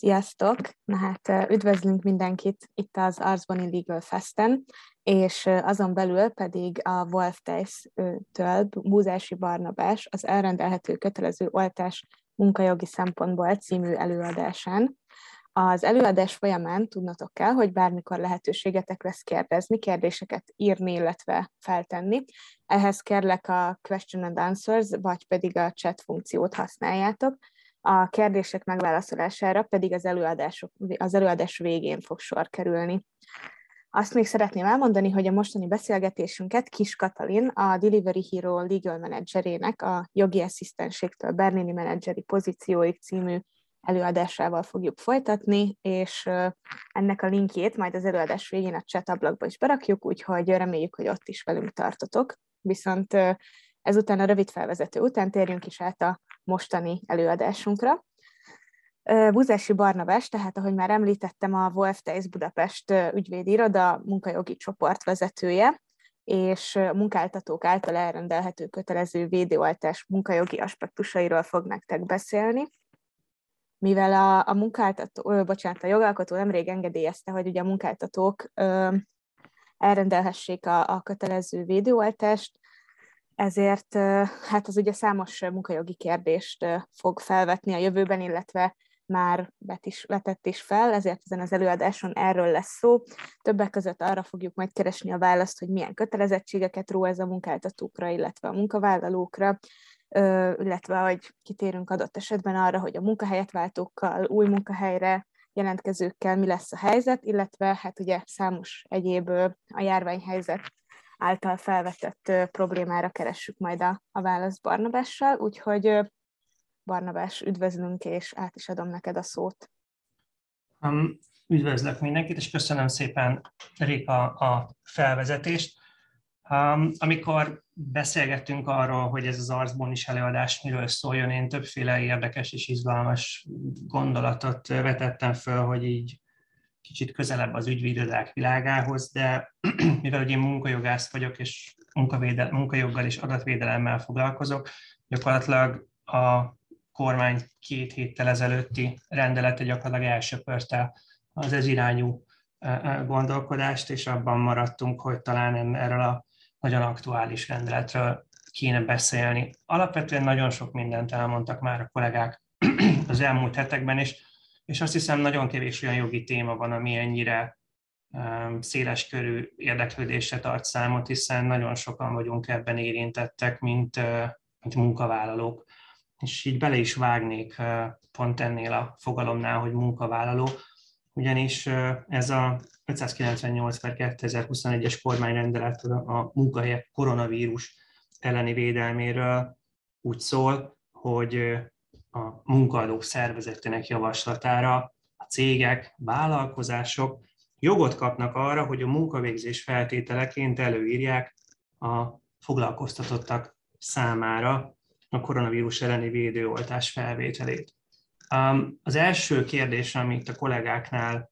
Sziasztok! Na hát üdvözlünk mindenkit itt az Arzboni Legal Festen, és azon belül pedig a Wolf Tejsz-től Búzási Barnabás az elrendelhető kötelező oltás munkajogi szempontból című előadásán. Az előadás folyamán tudnotok kell, hogy bármikor lehetőségetek lesz kérdezni, kérdéseket írni, illetve feltenni. Ehhez kérlek a question and answers, vagy pedig a chat funkciót használjátok a kérdések megválaszolására pedig az, előadások, az előadás végén fog sor kerülni. Azt még szeretném elmondani, hogy a mostani beszélgetésünket Kis Katalin, a Delivery Hero Legal Managerének a jogi asszisztenségtől Bernini menedzseri pozícióig című előadásával fogjuk folytatni, és ennek a linkjét majd az előadás végén a chat ablakba is berakjuk, úgyhogy reméljük, hogy ott is velünk tartotok. Viszont ezután a rövid felvezető után térjünk is át a mostani előadásunkra. Buzási Barnabás, tehát ahogy már említettem, a Wolf Teis Budapest ügyvédi iroda munkajogi csoport vezetője, és munkáltatók által elrendelhető kötelező védőoltás munkajogi aspektusairól fog nektek beszélni. Mivel a, a munkáltató, ö, bocsánat, a jogalkotó nemrég engedélyezte, hogy ugye a munkáltatók ö, elrendelhessék a, a kötelező védőoltást, ezért hát az ugye számos munkajogi kérdést fog felvetni a jövőben, illetve már vet is, vetett is fel, ezért ezen az előadáson erről lesz szó. Többek között arra fogjuk majd keresni a választ, hogy milyen kötelezettségeket ró ez a munkáltatókra, illetve a munkavállalókra, illetve hogy kitérünk adott esetben arra, hogy a munkahelyet váltókkal, új munkahelyre jelentkezőkkel mi lesz a helyzet, illetve hát ugye számos egyéb a járványhelyzet által felvetett problémára keressük majd a, a választ Barnabással, úgyhogy Barnabás, üdvözlünk, és át is adom neked a szót. Um, üdvözlök mindenkit, és köszönöm szépen, Rika, a felvezetést. Um, amikor beszélgettünk arról, hogy ez az arcból is előadás miről szóljon, én többféle érdekes és izgalmas gondolatot vetettem föl, hogy így kicsit közelebb az ügyvédőlák világához, de mivel hogy én munkajogász vagyok, és munkavédel, munkajoggal és adatvédelemmel foglalkozok, gyakorlatilag a kormány két héttel ezelőtti rendelete gyakorlatilag elsöpörte az ez irányú gondolkodást, és abban maradtunk, hogy talán erről a nagyon aktuális rendeletről kéne beszélni. Alapvetően nagyon sok mindent elmondtak már a kollégák az elmúlt hetekben, és és azt hiszem nagyon kevés olyan jogi téma van, ami ennyire széles körű érdeklődésre tart számot, hiszen nagyon sokan vagyunk ebben érintettek, mint, mint munkavállalók. És így bele is vágnék pont ennél a fogalomnál, hogy munkavállaló, ugyanis ez a 598 per 2021-es kormányrendelet a munkahelyek koronavírus elleni védelméről úgy szól, hogy a munkaadók szervezetének javaslatára a cégek, vállalkozások jogot kapnak arra, hogy a munkavégzés feltételeként előírják a foglalkoztatottak számára a koronavírus elleni védőoltás felvételét. Az első kérdés, amit a kollégáknál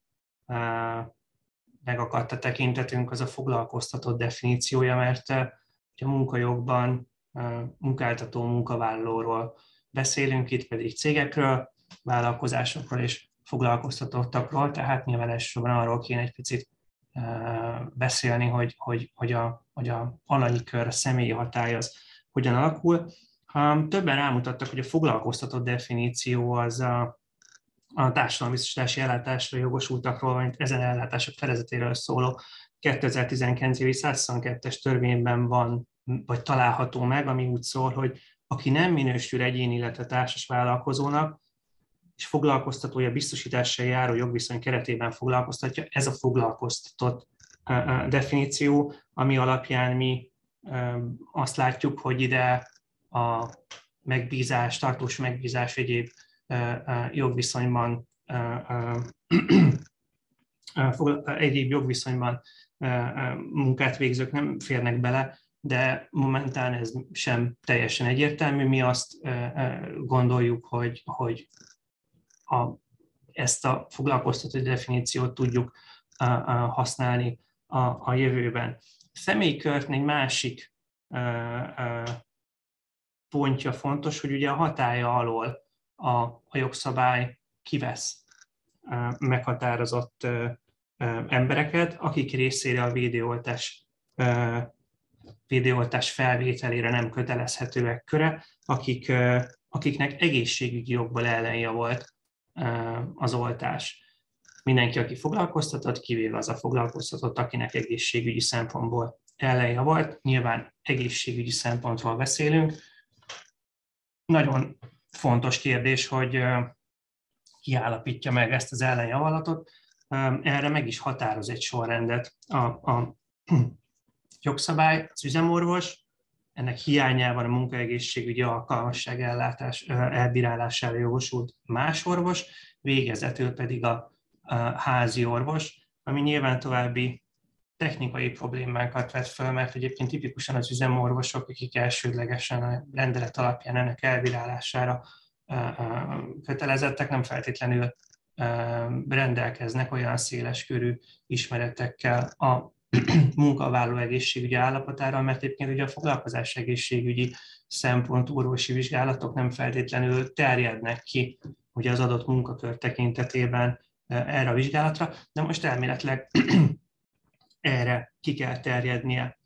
megakadt a tekintetünk, az a foglalkoztatott definíciója, mert a munkajogban munkáltató munkavállalóról beszélünk itt pedig cégekről, vállalkozásokról és foglalkoztatottakról, tehát nyilván elsősorban arról kéne egy picit beszélni, hogy, hogy, hogy, a, hogy a alanyi kör, a személyi hatály az hogyan alakul. Többen rámutattak, hogy a foglalkoztatott definíció az a, a társadalombiztosítási ellátásra jogosultakról, vagy ezen ellátások felezetéről szóló 2019 évi 122-es törvényben van, vagy található meg, ami úgy szól, hogy aki nem minősül egyén, illetve társas vállalkozónak, és foglalkoztatója biztosítással járó jogviszony keretében foglalkoztatja, ez a foglalkoztatott definíció, ami alapján mi azt látjuk, hogy ide a megbízás, tartós megbízás egyéb jogviszonyban egyéb jogviszonyban munkát végzők nem férnek bele, de momentán ez sem teljesen egyértelmű. Mi azt gondoljuk, hogy, hogy a, ezt a foglalkoztató definíciót tudjuk használni a, a jövőben. A személykört egy másik pontja fontos, hogy ugye a hatája alól a, a jogszabály kivesz meghatározott embereket, akik részére a védőoltás, védőoltás felvételére nem kötelezhetőek köre, akik, akiknek egészségügyi jogból ellenje volt az oltás. Mindenki, aki foglalkoztatott, kivéve az a foglalkoztatott, akinek egészségügyi szempontból ellenje volt. Nyilván egészségügyi szempontból beszélünk. Nagyon fontos kérdés, hogy ki állapítja meg ezt az ellenjavallatot. Erre meg is határoz egy sorrendet a, a jogszabály, az üzemorvos, ennek hiányában a munkaegészségügyi alkalmasság ellátás elbírálására jogosult más orvos, végezetül pedig a, a házi orvos, ami nyilván további technikai problémákat vet föl, mert egyébként tipikusan az üzemorvosok, akik elsődlegesen a rendelet alapján ennek elbírálására kötelezettek, nem feltétlenül rendelkeznek olyan széles körű ismeretekkel a munkavállaló egészségügyi állapotára, mert egyébként ugye a foglalkozás egészségügyi szempont orvosi vizsgálatok nem feltétlenül terjednek ki ugye az adott munkakör tekintetében erre a vizsgálatra, de most elméletileg erre ki kell terjednie.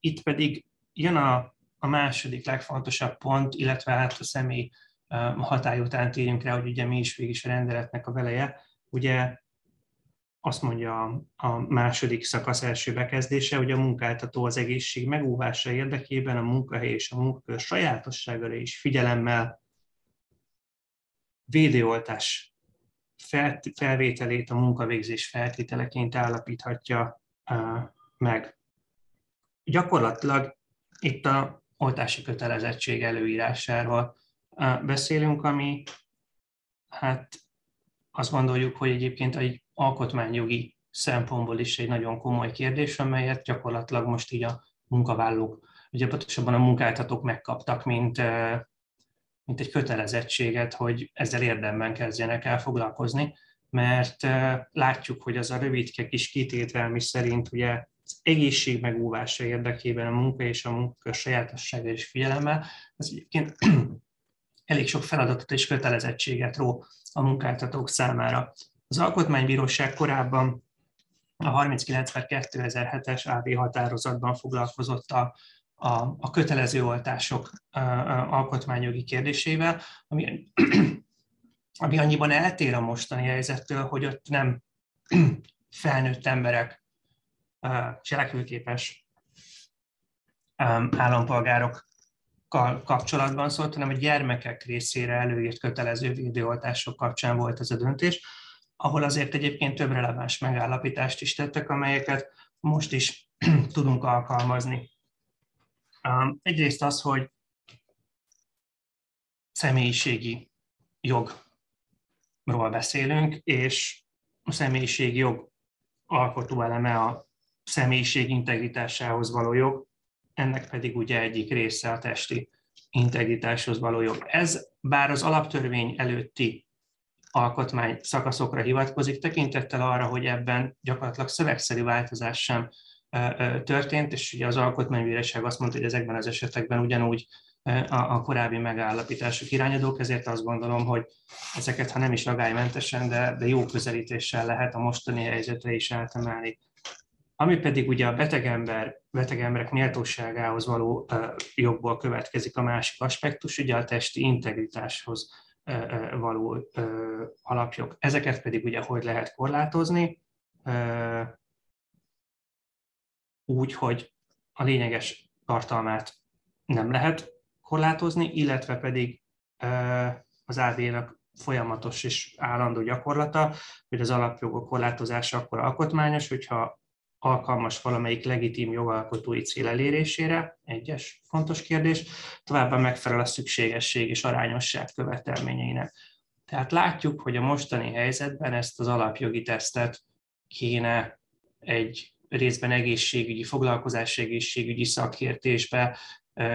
Itt pedig jön a, a második legfontosabb pont, illetve hát a személy hatály után térjünk rá, hogy ugye mi is végig a rendeletnek a veleje. Ugye azt mondja a második szakasz első bekezdése, hogy a munkáltató az egészség megóvása érdekében a munkahely és a munkakör sajátosságára is figyelemmel védőoltás felvételét a munkavégzés feltételeként állapíthatja meg. Gyakorlatilag itt a oltási kötelezettség előírásáról beszélünk, ami hát azt gondoljuk, hogy egyébként egy alkotmányjogi szempontból is egy nagyon komoly kérdés, amelyet gyakorlatilag most így a munkavállalók, ugye pontosabban a munkáltatók megkaptak, mint, mint egy kötelezettséget, hogy ezzel érdemben kezdjenek el foglalkozni, mert látjuk, hogy az a rövidke kis kitétel, mi szerint ugye az egészség megúvása érdekében a munka és a munka sajátossága és figyelemmel, az egyébként elég sok feladatot és kötelezettséget ró a munkáltatók számára. Az Alkotmánybíróság korábban a 39 2007-es AV határozatban foglalkozott a, a, a kötelező oltások a, a alkotmányjogi kérdésével, ami, ami annyiban eltér a mostani helyzettől, hogy ott nem felnőtt emberek, cselekvőképes állampolgárok kapcsolatban szólt, hanem a gyermekek részére előírt kötelező védőoltások kapcsán volt ez a döntés, ahol azért egyébként több releváns megállapítást is tettek, amelyeket most is tudunk alkalmazni. Egyrészt az, hogy személyiségi jogról beszélünk, és a személyiségi jog alkotó eleme a személyiség integritásához való jog, ennek pedig ugye egyik része a testi integritáshoz való jog. Ez bár az alaptörvény előtti alkotmány szakaszokra hivatkozik, tekintettel arra, hogy ebben gyakorlatilag szövegszerű változás sem történt, és ugye az alkotmánybíróság azt mondta, hogy ezekben az esetekben ugyanúgy a, korábbi megállapítások irányadók, ezért azt gondolom, hogy ezeket, ha nem is agálymentesen, de, de jó közelítéssel lehet a mostani helyzetre is átemelni. Ami pedig ugye a betegember, betegemberek méltóságához való jogból következik a másik aspektus, ugye a testi integritáshoz való alapjog. Ezeket pedig ugye hogy lehet korlátozni, úgy, hogy a lényeges tartalmát nem lehet korlátozni, illetve pedig az AD-nak folyamatos és állandó gyakorlata, hogy az alapjogok korlátozása akkor alkotmányos, hogyha alkalmas valamelyik legitim jogalkotói cél elérésére, egyes. Fontos kérdés, továbbá megfelel a szükségesség és arányosság követelményeinek. Tehát látjuk, hogy a mostani helyzetben ezt az alapjogi tesztet kéne egy részben egészségügyi, foglalkozási egészségügyi szakértésbe,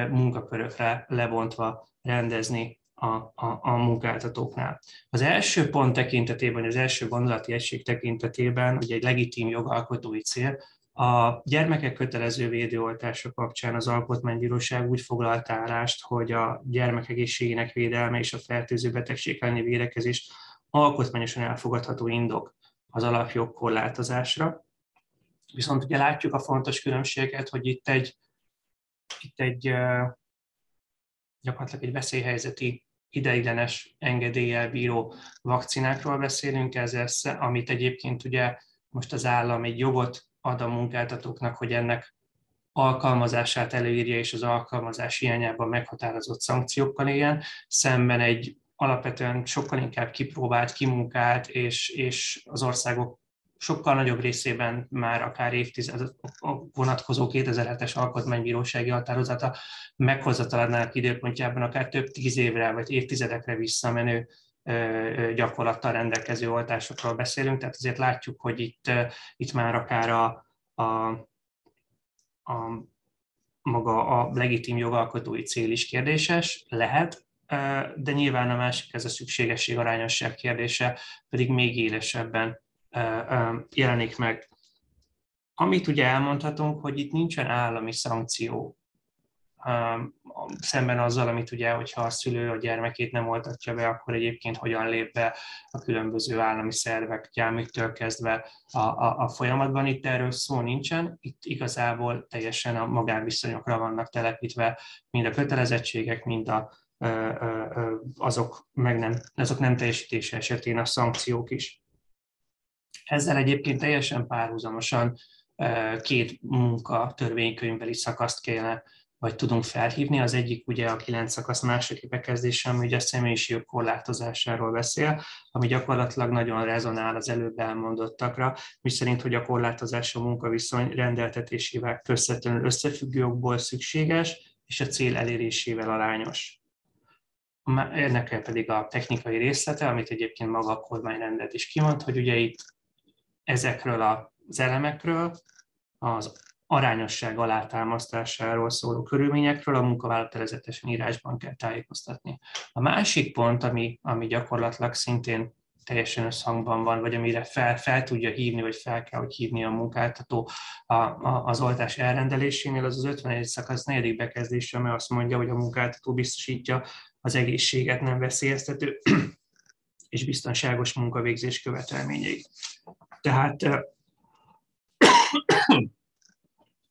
munkakörökre lebontva rendezni a, a, a munkáltatóknál. Az első pont tekintetében, az első gondolati egység tekintetében, ugye egy legitim jogalkotói cél, A gyermekek kötelező védőoltása kapcsán az Alkotmánybíróság úgy foglalt állást, hogy a gyermek egészségének védelme és a fertőző betegség elleni védekezés alkotmányosan elfogadható indok az alapjog korlátozásra. Viszont ugye látjuk a fontos különbséget, hogy itt egy, itt egy gyakorlatilag egy veszélyhelyzeti ideiglenes engedéllyel bíró vakcinákról beszélünk, ez, amit egyébként ugye most az állam egy jogot ad a munkáltatóknak, hogy ennek alkalmazását előírja, és az alkalmazás hiányában meghatározott szankciókkal éljen, szemben egy alapvetően sokkal inkább kipróbált, kimunkált, és, és az országok sokkal nagyobb részében már akár évtized vonatkozó 2007-es alkotmánybírósági határozata meghozataladnának időpontjában akár több tíz évre vagy évtizedekre visszamenő gyakorlattal rendelkező oltásokról beszélünk, tehát azért látjuk, hogy itt, itt már akár a, a, a maga a legitim jogalkotói cél is kérdéses, lehet, de nyilván a másik, ez a szükségesség arányosság kérdése pedig még élesebben jelenik meg. Amit ugye elmondhatunk, hogy itt nincsen állami szankció szemben azzal, amit ugye, hogyha a szülő a gyermekét nem oltatja be, akkor egyébként hogyan lép be a különböző állami szervek gyámüktől kezdve a, a, a folyamatban. Itt erről szó nincsen, itt igazából teljesen a magánviszonyokra vannak telepítve mind a kötelezettségek, mind a, azok, meg nem, azok nem teljesítése esetén a szankciók is. Ezzel egyébként teljesen párhuzamosan két munka törvénykönyvbeli szakaszt kéne vagy tudunk felhívni. Az egyik ugye a kilenc szakasz második bekezdése, ami ugye a személyiségek korlátozásáról beszél, ami gyakorlatilag nagyon rezonál az előbb elmondottakra, mi szerint, hogy a korlátozás a munkaviszony rendeltetésével közvetlenül összefüggő okból szükséges, és a cél elérésével arányos. Ennek pedig a technikai részlete, amit egyébként maga a kormányrendet is kimond, hogy ugye itt ezekről az elemekről, az arányosság alátámasztásáról szóló körülményekről a munkavállalat előzetesen írásban kell tájékoztatni. A másik pont, ami, ami gyakorlatilag szintén teljesen összhangban van, vagy amire fel, fel tudja hívni, vagy fel kell, hogy hívni a munkáltató a, a, az oltás elrendelésénél, az az 51 szakasz negyedik bekezdése, amely azt mondja, hogy a munkáltató biztosítja az egészséget nem veszélyeztető és biztonságos munkavégzés követelményeit. Tehát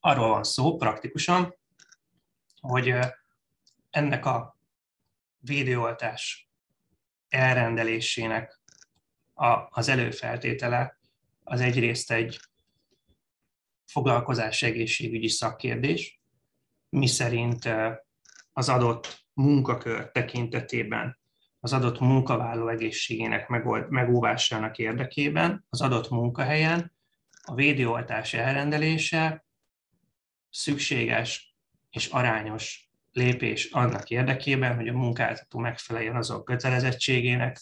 arról van szó praktikusan, hogy ennek a védőoltás elrendelésének a, az előfeltétele az egyrészt egy foglalkozás egészségügyi szakkérdés, mi szerint az adott munkakör tekintetében az adott munkavállaló egészségének megold, megóvásának érdekében az adott munkahelyen a védőoltás elrendelése szükséges és arányos lépés annak érdekében, hogy a munkáltató megfeleljen azok kötelezettségének,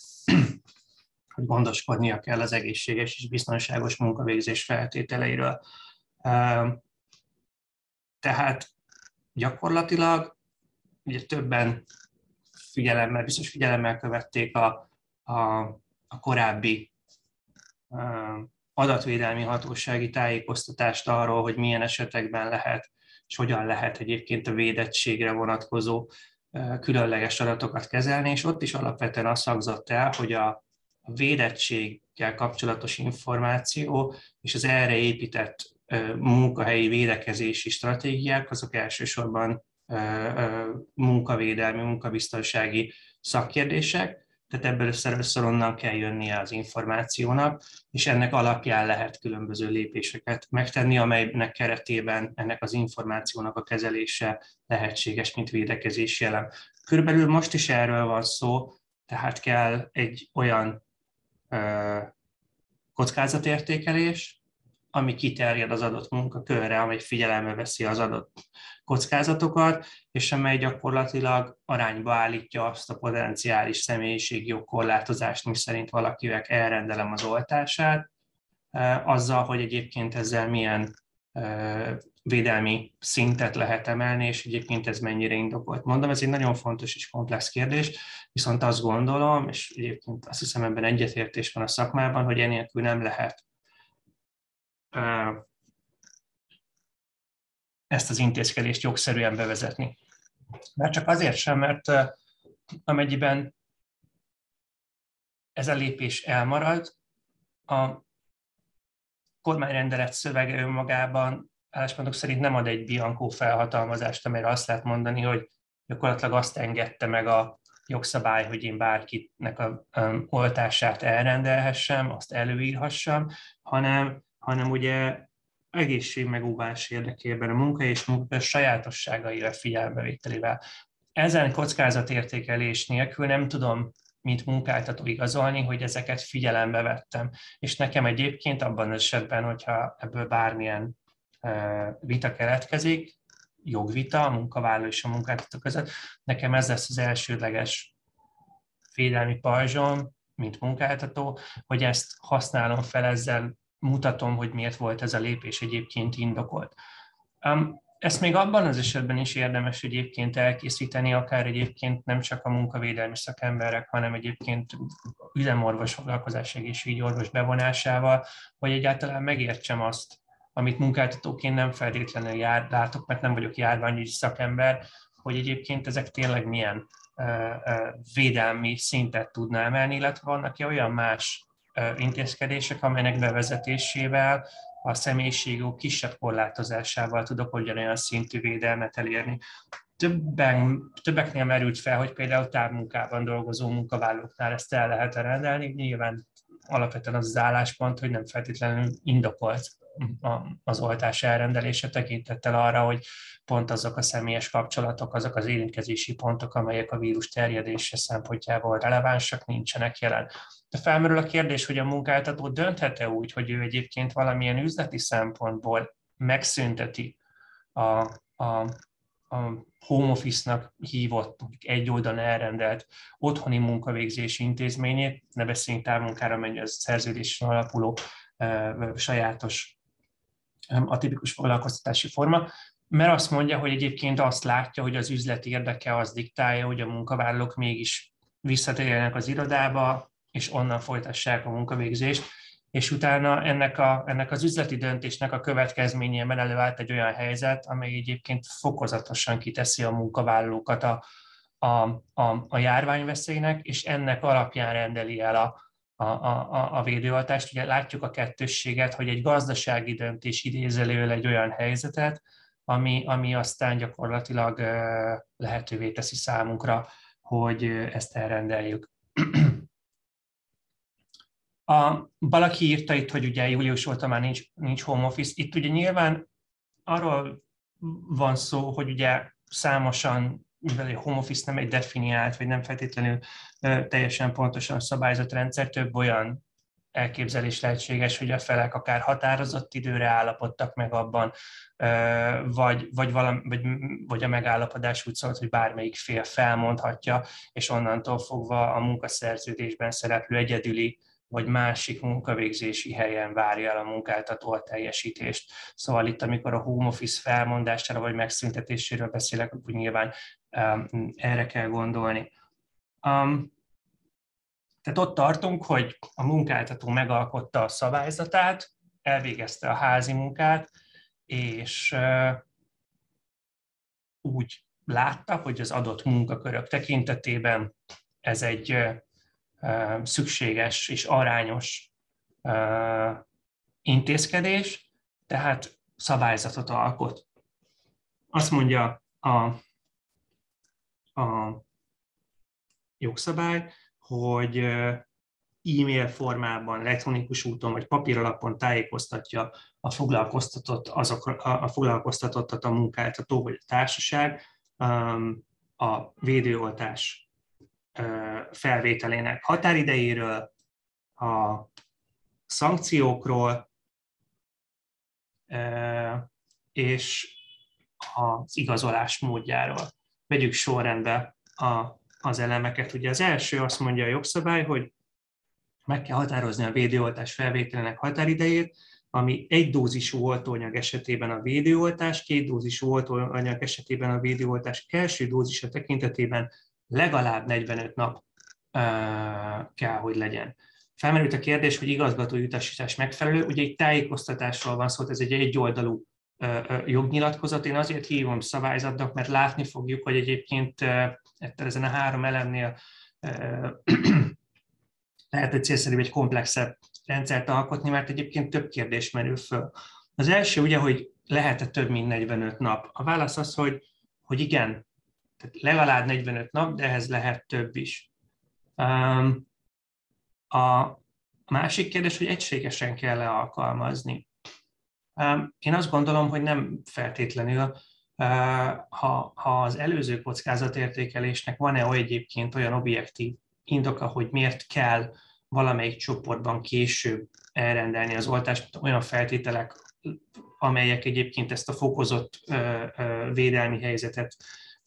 hogy gondoskodnia kell az egészséges és biztonságos munkavégzés feltételeiről. Tehát gyakorlatilag ugye többen figyelemmel, biztos figyelemmel követték a, a, a korábbi adatvédelmi hatósági tájékoztatást arról, hogy milyen esetekben lehet, és hogyan lehet egyébként a védettségre vonatkozó különleges adatokat kezelni, és ott is alapvetően azt hangzott el, hogy a védettséggel kapcsolatos információ és az erre épített munkahelyi védekezési stratégiák, azok elsősorban munkavédelmi, munkabiztonsági szakkérdések, tehát ebből össze onnan kell jönnie az információnak, és ennek alapján lehet különböző lépéseket megtenni, amelynek keretében ennek az információnak a kezelése lehetséges, mint védekezési elem. Körülbelül most is erről van szó, tehát kell egy olyan ö, kockázatértékelés, ami kiterjed az adott munkakörre, amely figyelembe veszi az adott kockázatokat, és amely gyakorlatilag arányba állítja azt a potenciális személyiségi jogkorlátozást, mi szerint valakivel elrendelem az oltását, azzal, hogy egyébként ezzel milyen védelmi szintet lehet emelni, és egyébként ez mennyire indokolt. Mondom, ez egy nagyon fontos és komplex kérdés, viszont azt gondolom, és egyébként azt hiszem ebben egyetértés van a szakmában, hogy enélkül nem lehet ezt az intézkedést jogszerűen bevezetni. Már csak azért sem, mert amennyiben ez a lépés elmarad, a kormányrendelet szövege önmagában álláspontok szerint nem ad egy Bianco felhatalmazást, amelyre azt lehet mondani, hogy gyakorlatilag azt engedte meg a jogszabály, hogy én bárkinek a um, oltását elrendelhessem, azt előírhassam, hanem, hanem ugye egészségmegóvás érdekében a munka és munka sajátosságaira figyelmevételével. Ezen kockázatértékelés nélkül nem tudom, mint munkáltató igazolni, hogy ezeket figyelembe vettem. És nekem egyébként abban az esetben, hogyha ebből bármilyen vita keletkezik, jogvita a munkavállaló és a munkáltató között, nekem ez lesz az elsődleges védelmi pajzsom, mint munkáltató, hogy ezt használom fel, ezzel mutatom, hogy miért volt ez a lépés egyébként indokolt. Ezt még abban az esetben is érdemes egyébként elkészíteni, akár egyébként nem csak a munkavédelmi szakemberek, hanem egyébként üzemorvos foglalkozás egészségügyi orvos bevonásával, hogy egyáltalán megértsem azt, amit munkáltatóként nem feltétlenül jár, látok, mert nem vagyok járványügyi szakember, hogy egyébként ezek tényleg milyen védelmi szintet tudná emelni, illetve vannak olyan más intézkedések, amelynek bevezetésével a személyiségük kisebb korlátozásával tudok ugyanolyan szintű védelmet elérni. Többen, többeknél merült fel, hogy például távmunkában dolgozó munkavállalóknál ezt el lehet rendelni. Nyilván alapvetően az az álláspont, hogy nem feltétlenül indokolt az oltás elrendelése tekintettel arra, hogy pont azok a személyes kapcsolatok, azok az érintkezési pontok, amelyek a vírus terjedése szempontjából relevánsak, nincsenek jelen. De felmerül a kérdés, hogy a munkáltató dönthet-e úgy, hogy ő egyébként valamilyen üzleti szempontból megszünteti a, a, a home office-nak hívott, egy oldalon elrendelt otthoni munkavégzési intézményét, ne beszéljünk távmunkára, mennyi az szerződésen alapuló e, sajátos atipikus foglalkoztatási forma, mert azt mondja, hogy egyébként azt látja, hogy az üzleti érdeke az diktálja, hogy a munkavállalók mégis visszatérjenek az irodába, és onnan folytassák a munkavégzést, és utána ennek, a, ennek az üzleti döntésnek a következményében előállt egy olyan helyzet, amely egyébként fokozatosan kiteszi a munkavállalókat a, a, a, a járványveszélynek, és ennek alapján rendeli el a, a, a, a védőoltást. Ugye látjuk a kettősséget, hogy egy gazdasági döntés idéz elő egy olyan helyzetet, ami, ami aztán gyakorlatilag lehetővé teszi számunkra, hogy ezt elrendeljük. A, valaki írta itt, hogy ugye július óta már nincs, nincs home office. Itt ugye nyilván arról van szó, hogy ugye számosan, mivel a home office nem egy definiált, vagy nem feltétlenül teljesen pontosan szabályzott rendszer, több olyan elképzelés lehetséges, hogy a felek akár határozott időre állapodtak meg abban, vagy, vagy, valami, vagy, vagy a megállapodás úgy szólt, hogy bármelyik fél felmondhatja, és onnantól fogva a munkaszerződésben szereplő egyedüli vagy másik munkavégzési helyen várja el a munkáltató a teljesítést. Szóval itt, amikor a home office felmondására vagy megszüntetéséről beszélek, akkor nyilván um, erre kell gondolni. Um, tehát ott tartunk, hogy a munkáltató megalkotta a szabályzatát, elvégezte a házi munkát, és uh, úgy látta, hogy az adott munkakörök tekintetében ez egy uh, szükséges és arányos intézkedés, tehát szabályzatot alkot. Azt mondja a, a jogszabály, hogy e-mail formában, elektronikus úton vagy papíralapon tájékoztatja a foglalkoztatott, azok, a foglalkoztatottat a munkáltató vagy a társaság a védőoltás felvételének határidejéről, a szankciókról, és az igazolás módjáról. Vegyük sorrendbe a, az elemeket. Ugye az első azt mondja a jogszabály, hogy meg kell határozni a védőoltás felvételének határidejét, ami egy dózisú oltóanyag esetében a védőoltás, két dózisú oltóanyag esetében a védőoltás első dózisa tekintetében legalább 45 nap kell, hogy legyen. Felmerült a kérdés, hogy igazgatói utasítás megfelelő. Ugye egy tájékoztatásról van szó, ez egy egyoldalú jognyilatkozat. Én azért hívom szabályzatnak, mert látni fogjuk, hogy egyébként ezen a három elemnél lehet, hogy célszerűbb egy komplexebb rendszert alkotni, mert egyébként több kérdés merül föl. Az első ugye, hogy lehet-e több mint 45 nap? A válasz az, hogy, hogy igen, tehát legalább 45 nap, de ehhez lehet több is. A másik kérdés, hogy egységesen kell-e alkalmazni. Én azt gondolom, hogy nem feltétlenül, ha, ha az előző kockázatértékelésnek van-e egyébként olyan objektív indoka, hogy miért kell valamelyik csoportban később elrendelni az oltást, olyan feltételek, amelyek egyébként ezt a fokozott védelmi helyzetet,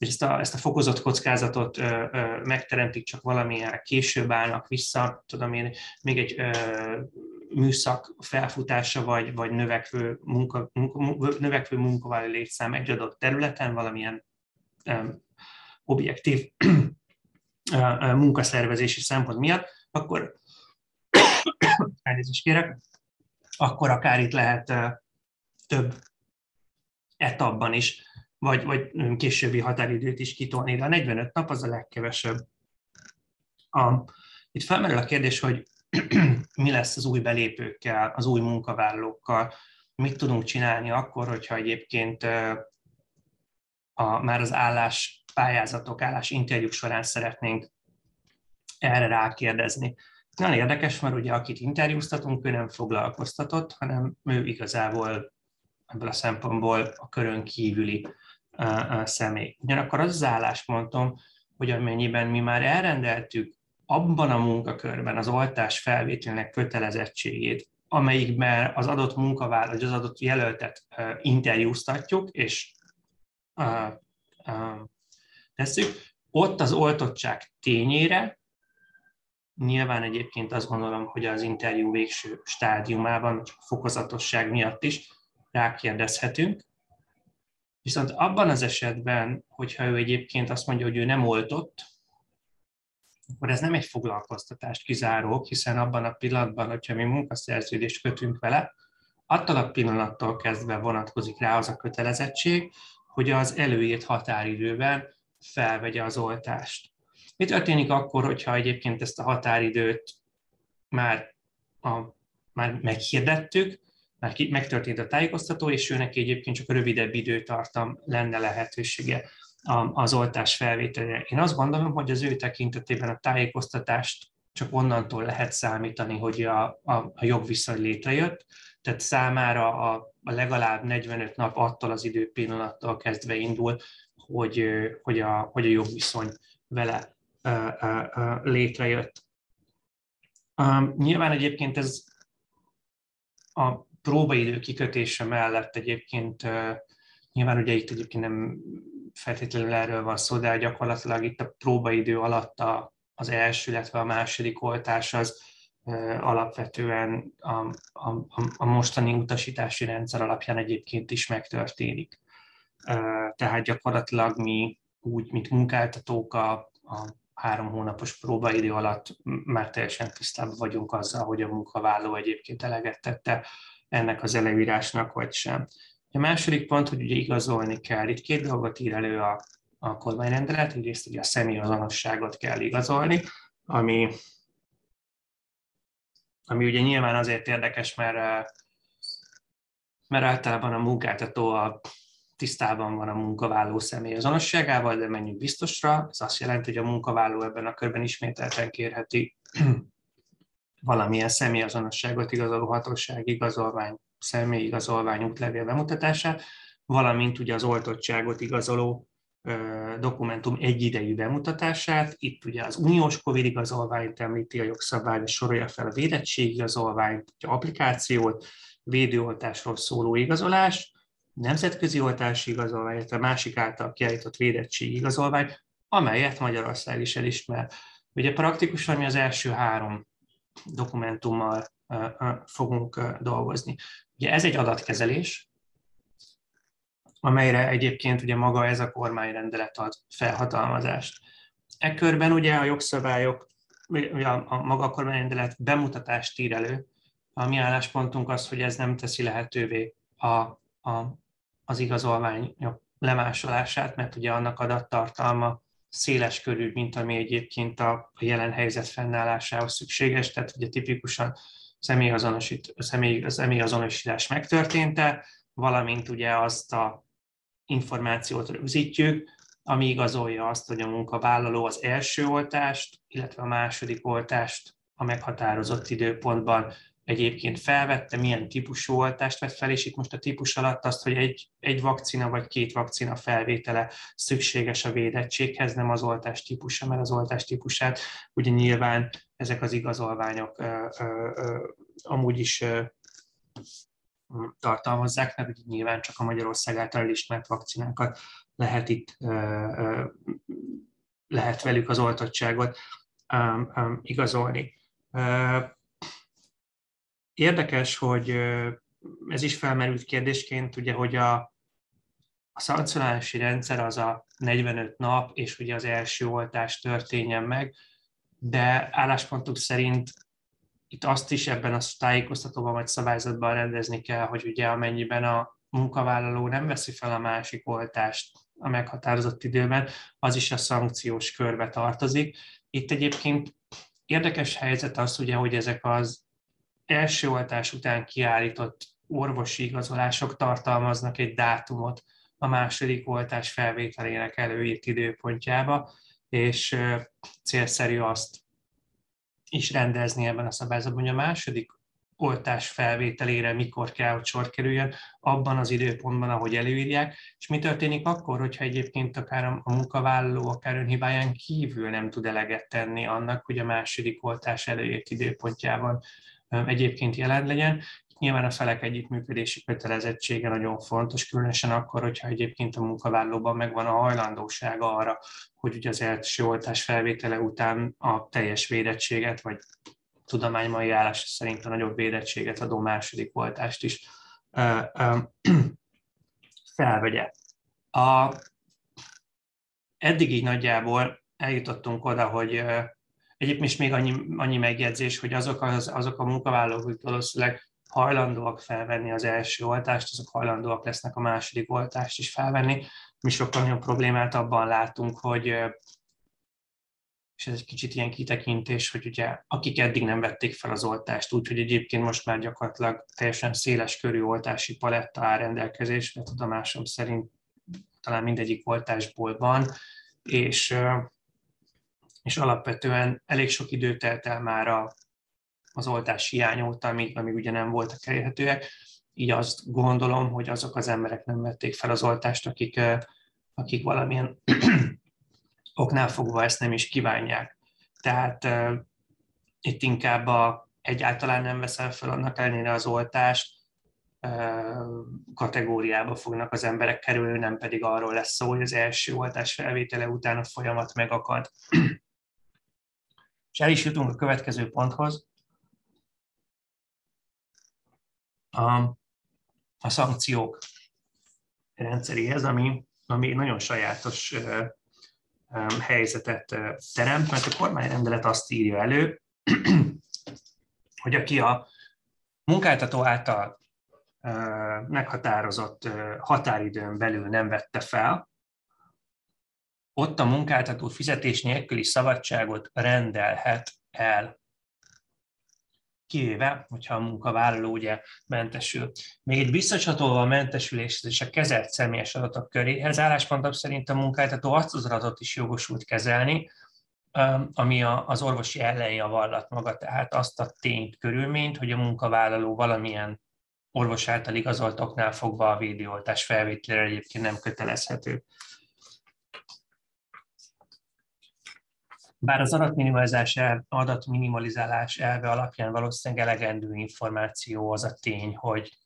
és ezt a, ezt a fokozott kockázatot megteremtik, csak valamilyen később állnak vissza, tudom én, még egy műszak felfutása, vagy, vagy növekvő, munka, munka, növekvő munkavállaló létszám egy adott területen, valamilyen um, objektív munkaszervezési szempont miatt, akkor elnézést kérek, akkor akár itt lehet több etapban is, vagy, vagy későbbi határidőt is kitolni, de a 45 nap az a legkevesebb. A, itt felmerül a kérdés, hogy mi lesz az új belépőkkel, az új munkavállalókkal, mit tudunk csinálni akkor, hogyha egyébként a, már az állás pályázatok, állás interjúk során szeretnénk erre rákérdezni. Nagyon érdekes, mert ugye akit interjúztatunk, ő nem foglalkoztatott, hanem ő igazából ebből a szempontból a körön kívüli személy. Ugyanakkor az az álláspontom, hogy amennyiben mi már elrendeltük abban a munkakörben az oltás felvételnek kötelezettségét, amelyikben az adott munkavállaló, vagy az adott jelöltet interjúztatjuk, és tesszük, ott az oltottság tényére Nyilván egyébként azt gondolom, hogy az interjú végső stádiumában, csak fokozatosság miatt is rákérdezhetünk. Viszont abban az esetben, hogyha ő egyébként azt mondja, hogy ő nem oltott, akkor ez nem egy foglalkoztatást kizáró, hiszen abban a pillanatban, hogyha mi munkaszerződést kötünk vele, attól a pillanattól kezdve vonatkozik rá az a kötelezettség, hogy az előírt határidőben felvegye az oltást. Mi történik akkor, hogyha egyébként ezt a határidőt már, a, már meghirdettük, már megtörtént a tájékoztató, és ő neki egyébként csak rövidebb időtartam lenne lehetősége az oltás felvételére. Én azt gondolom, hogy az ő tekintetében a tájékoztatást csak onnantól lehet számítani, hogy a, a, a jogviszony létrejött, tehát számára a, a legalább 45 nap attól az időpillanattól kezdve indul, hogy, hogy, a, hogy a jogviszony vele létrejött. Nyilván egyébként ez a próbaidő kikötése mellett egyébként nyilván ugye itt egyébként nem feltétlenül erről van szó, de gyakorlatilag itt a próbaidő alatt a, az első, illetve a második oltás az alapvetően a, a, a mostani utasítási rendszer alapján egyébként is megtörténik. Tehát gyakorlatilag mi úgy, mint munkáltatók a, a három hónapos próbaidő alatt már teljesen tisztában vagyunk azzal, hogy a munkavállaló egyébként eleget tette ennek az előírásnak, vagy sem. A második pont, hogy ugye igazolni kell. Itt két dolgot ír elő a, a kormányrendelet, egyrészt ugye a személyazonosságot kell igazolni, ami, ami ugye nyilván azért érdekes, mert, mert általában a munkáltató a tisztában van a munkavállaló személy azonosságával, de menjünk biztosra. Ez azt jelenti, hogy a munkavállaló ebben a körben ismételten kérheti valamilyen személyazonosságot igazoló hatóság igazolvány, igazolvány útlevél bemutatását, valamint ugye az oltottságot igazoló dokumentum egyidejű bemutatását. Itt ugye az uniós COVID igazolványt említi a jogszabály, és sorolja fel a védettségi igazolványt, a applikációt, védőoltásról szóló igazolás, nemzetközi oltási igazolvány, illetve másik által kiállított védettségi igazolvány, amelyet Magyarország is elismer. Ugye praktikusan mi az első három dokumentummal fogunk dolgozni. Ugye ez egy adatkezelés, amelyre egyébként ugye maga ez a kormányrendelet ad felhatalmazást. Ekkörben ugye a jogszabályok, ugye a, maga a kormányrendelet bemutatást ír elő, a mi álláspontunk az, hogy ez nem teszi lehetővé a, a az igazolványok lemásolását, mert ugye annak adattartalma széles körű, mint ami egyébként a jelen helyzet fennállásához szükséges, tehát ugye tipikusan személyazonosít, személy, személyazonosítás megtörténte, valamint ugye azt a információt rögzítjük, ami igazolja azt, hogy a munkavállaló az első oltást, illetve a második oltást a meghatározott időpontban egyébként felvette, milyen típusú oltást vett fel, és itt most a típus alatt azt, hogy egy, egy vakcina vagy két vakcina felvétele szükséges a védettséghez, nem az oltás típusa, mert az oltás típusát ugye nyilván ezek az igazolványok ö, ö, ö, amúgy is ö, tartalmazzák, mert ugye nyilván csak a Magyarország által elismert vakcinákat lehet itt, ö, ö, lehet velük az oltottságot ö, ö, igazolni. Érdekes, hogy ez is felmerült kérdésként, ugye, hogy a, a szankcionálási rendszer az a 45 nap, és ugye az első oltás történjen meg, de álláspontuk szerint itt azt is ebben a tájékoztatóban vagy szabályzatban rendezni kell, hogy ugye amennyiben a munkavállaló nem veszi fel a másik oltást a meghatározott időben, az is a szankciós körbe tartozik. Itt egyébként érdekes helyzet az, ugye, hogy ezek az első oltás után kiállított orvosi igazolások tartalmaznak egy dátumot a második oltás felvételének előírt időpontjába, és célszerű azt is rendezni ebben a szabályzatban, hogy a második oltás felvételére mikor kell, hogy sor kerüljön, abban az időpontban, ahogy előírják, és mi történik akkor, hogyha egyébként akár a munkavállaló, akár önhibáján kívül nem tud eleget tenni annak, hogy a második oltás előírt időpontjában egyébként jelen legyen. Nyilván a felek együttműködési kötelezettsége nagyon fontos, különösen akkor, hogyha egyébként a munkavállalóban megvan a hajlandósága arra, hogy ugye az első oltás felvétele után a teljes védettséget, vagy tudománymai állás szerint a nagyobb védettséget adó második oltást is felvegye. A, eddig így nagyjából eljutottunk oda, hogy Egyébként is még annyi, annyi megjegyzés, hogy azok, az, azok a munkavállalók, akik valószínűleg hajlandóak felvenni az első oltást, azok hajlandóak lesznek a második oltást is felvenni. Mi sokkal nagyobb problémát abban látunk, hogy és ez egy kicsit ilyen kitekintés, hogy ugye akik eddig nem vették fel az oltást, úgyhogy egyébként most már gyakorlatilag teljesen széles körű oltási paletta áll rendelkezésre, tudomásom szerint talán mindegyik oltásból van, és és alapvetően elég sok idő telt el már a, az oltás hiány óta, amíg, amíg ugye nem voltak elérhetőek. Így azt gondolom, hogy azok az emberek nem vették fel az oltást, akik, akik valamilyen oknál fogva ezt nem is kívánják. Tehát uh, itt inkább a, egyáltalán nem veszel fel annak ellenére az oltást, kategóriába fognak az emberek kerülni, nem pedig arról lesz szó, hogy az első oltás felvétele után a folyamat megakad. És el is jutunk a következő ponthoz. A, a szankciók rendszeréhez, ami, ami nagyon sajátos helyzetet teremt, mert a kormányrendelet azt írja elő, hogy aki a munkáltató által meghatározott határidőn belül nem vette fel, ott a munkáltató fizetés nélküli szabadságot rendelhet el kivéve, hogyha a munkavállaló ugye mentesül. Még egy visszacsatolva a mentesüléshez és a kezelt személyes adatok köréhez álláspontok szerint a munkáltató azt az adatot is jogosult kezelni, ami az orvosi ellenjavallat maga, tehát azt a tényt, körülményt, hogy a munkavállaló valamilyen orvos által igazoltoknál fogva a védőoltás felvételére egyébként nem kötelezhető. Bár az adatminimalizás, el, adatminimalizálás elve alapján valószínűleg elegendő információ az a tény, hogy,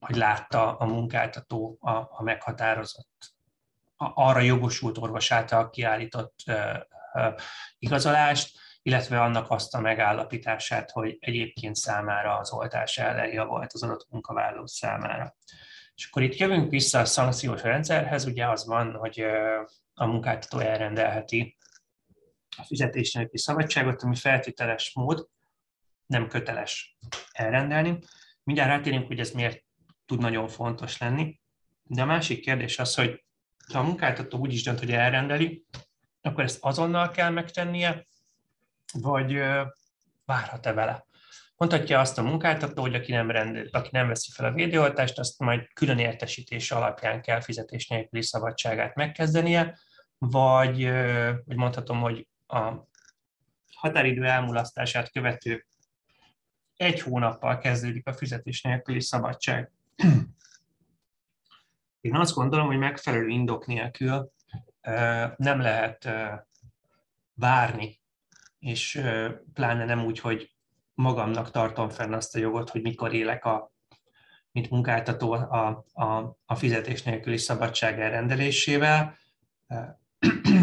hogy látta a munkáltató a, a meghatározott, a, arra jogosult orvos által kiállított uh, uh, igazolást, illetve annak azt a megállapítását, hogy egyébként számára az oltás ellen volt az adott munkavállaló számára. És akkor itt jövünk vissza a szankciós rendszerhez, ugye az van, hogy a munkáltató elrendelheti a fizetés nélküli szabadságot, ami feltételes mód, nem köteles elrendelni. Mindjárt rátérünk, hogy ez miért tud nagyon fontos lenni. De a másik kérdés az, hogy ha a munkáltató úgy is dönt, hogy elrendeli, akkor ezt azonnal kell megtennie, vagy várhat-e vele? Mondhatja azt a munkáltató, hogy aki nem, rendel, aki nem veszi fel a védőoltást, azt majd külön értesítés alapján kell fizetés nélküli szabadságát megkezdenie, vagy, vagy mondhatom, hogy a határidő elmulasztását követő egy hónappal kezdődik a fizetés nélküli szabadság. Én azt gondolom, hogy megfelelő indok nélkül nem lehet várni, és pláne nem úgy, hogy magamnak tartom fenn azt a jogot, hogy mikor élek a, mint munkáltató a, a, a fizetés nélküli szabadság elrendelésével.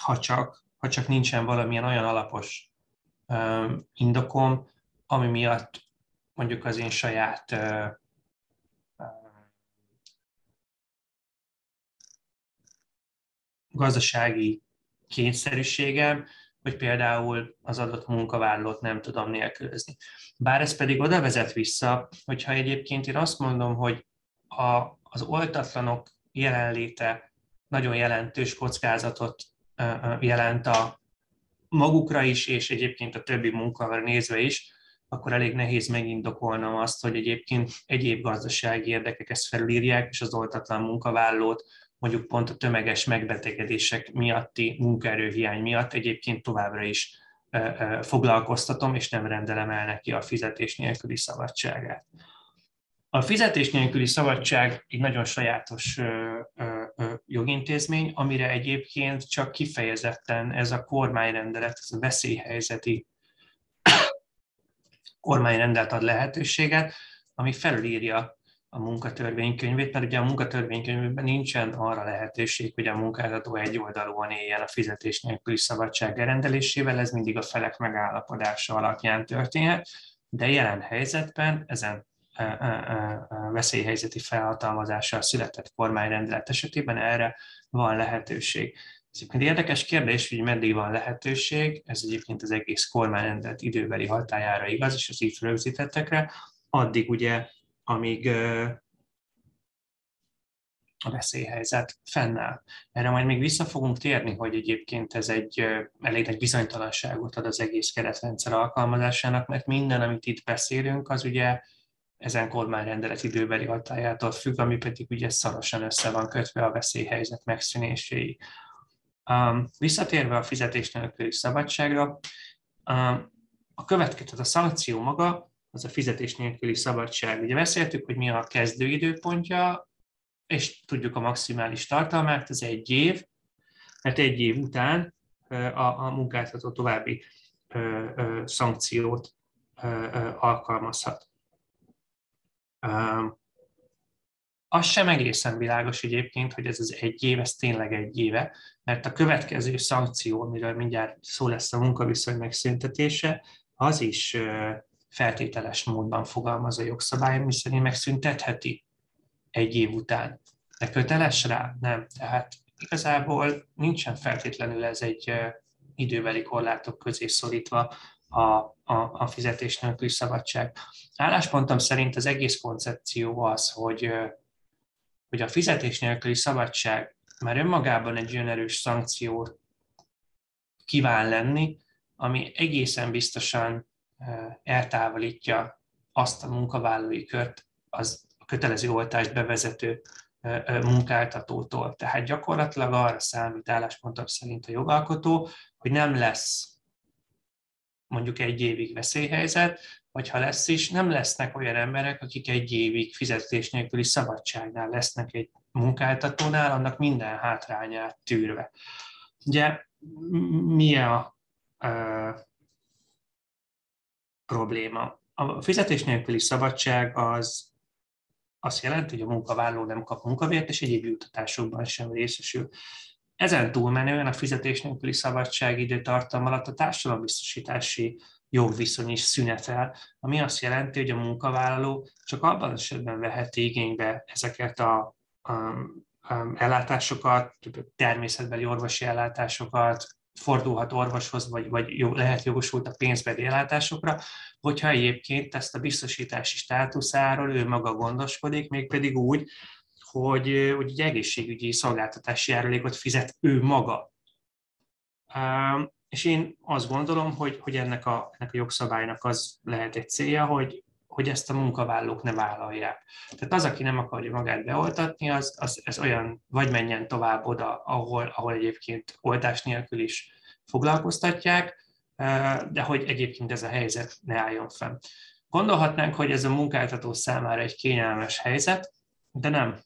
Ha csak, ha csak nincsen valamilyen olyan alapos indokom, ami miatt mondjuk az én saját gazdasági kényszerűségem, hogy például az adott munkavállalót nem tudom nélkülözni. Bár ez pedig oda vezet vissza, hogyha egyébként én azt mondom, hogy a, az oltatlanok jelenléte nagyon jelentős kockázatot jelent a magukra is, és egyébként a többi munkavállalóra nézve is, akkor elég nehéz megindokolnom azt, hogy egyébként egyéb gazdasági érdekek ezt felülírják, és az oltatlan munkavállalót mondjuk pont a tömeges megbetegedések miatti munkaerőhiány miatt egyébként továbbra is foglalkoztatom, és nem rendelem el neki a fizetés nélküli szabadságát. A fizetés nélküli szabadság egy nagyon sajátos jogintézmény, amire egyébként csak kifejezetten ez a kormányrendelet, ez a veszélyhelyzeti kormányrendelet ad lehetőséget, ami felülírja a munkatörvénykönyvét, mert ugye a munkatörvénykönyvben nincsen arra lehetőség, hogy a munkáltató egy oldalúan éljen a fizetés nélküli szabadság rendelésével, ez mindig a felek megállapodása alapján történhet, de jelen helyzetben ezen veszélyhelyzeti felhatalmazással született kormányrendelet esetében erre van lehetőség. Ez egyébként érdekes kérdés, hogy meddig van lehetőség, ez egyébként az egész kormányrendelet időbeli hatájára igaz, és az itt rögzítettekre, addig ugye amíg a veszélyhelyzet fennáll. Erre majd még vissza fogunk térni, hogy egyébként ez egy elég nagy bizonytalanságot ad az egész keretrendszer alkalmazásának, mert minden, amit itt beszélünk, az ugye ezen kormányrendelet időbeli hatájától függ, ami pedig ugye szorosan össze van kötve a veszélyhelyzet megszűnéséig. Um, visszatérve a fizetés nélküli szabadságra, um, a következő, a szankció maga az a fizetés nélküli szabadság. Ugye beszéltük, hogy mi a kezdőidőpontja, és tudjuk a maximális tartalmát, ez egy év, mert egy év után a, a munkáltató további ö, ö, szankciót ö, alkalmazhat. Az sem egészen világos egyébként, hogy ez az egy év, ez tényleg egy éve, mert a következő szankció, amiről mindjárt szó lesz a munkaviszony megszüntetése, az is feltételes módban fogalmaz a jogszabály, miszerint megszüntetheti egy év után. De köteles rá? Nem. Tehát igazából nincsen feltétlenül ez egy időbeli korlátok közé szorítva a, a, a fizetés nélküli szabadság. Álláspontom szerint az egész koncepció az, hogy, hogy a fizetés nélküli szabadság már önmagában egy olyan erős szankció kíván lenni, ami egészen biztosan eltávolítja azt a munkavállalói kört az a kötelező oltást bevezető munkáltatótól. Tehát gyakorlatilag arra számít álláspontok szerint a jogalkotó, hogy nem lesz mondjuk egy évig veszélyhelyzet, vagy ha lesz is, nem lesznek olyan emberek, akik egy évig fizetés nélküli szabadságnál lesznek egy munkáltatónál, annak minden hátrányát tűrve. Ugye mi a, probléma. A fizetés nélküli szabadság az azt jelenti, hogy a munkavállaló nem kap munkavért, és egyéb jutatásokban sem részesül. Ezen túlmenően a fizetés nélküli szabadság időtartam alatt a társadalombiztosítási jogviszony is szünetel, ami azt jelenti, hogy a munkavállaló csak abban az esetben veheti igénybe ezeket a, a, a ellátásokat, természetbeli orvosi ellátásokat, fordulhat orvoshoz, vagy, vagy lehet jogosult a pénzbeli ellátásokra, hogyha egyébként ezt a biztosítási státuszáról ő maga gondoskodik, mégpedig úgy, hogy, hogy egy egészségügyi szolgáltatási járulékot fizet ő maga. És én azt gondolom, hogy, hogy ennek, a, ennek a jogszabálynak az lehet egy célja, hogy, hogy ezt a munkavállalók ne vállalják. Tehát az, aki nem akarja magát beoltatni, az, az ez olyan, vagy menjen tovább oda, ahol, ahol egyébként oltás nélkül is foglalkoztatják, de hogy egyébként ez a helyzet ne álljon fenn. Gondolhatnánk, hogy ez a munkáltató számára egy kényelmes helyzet, de nem.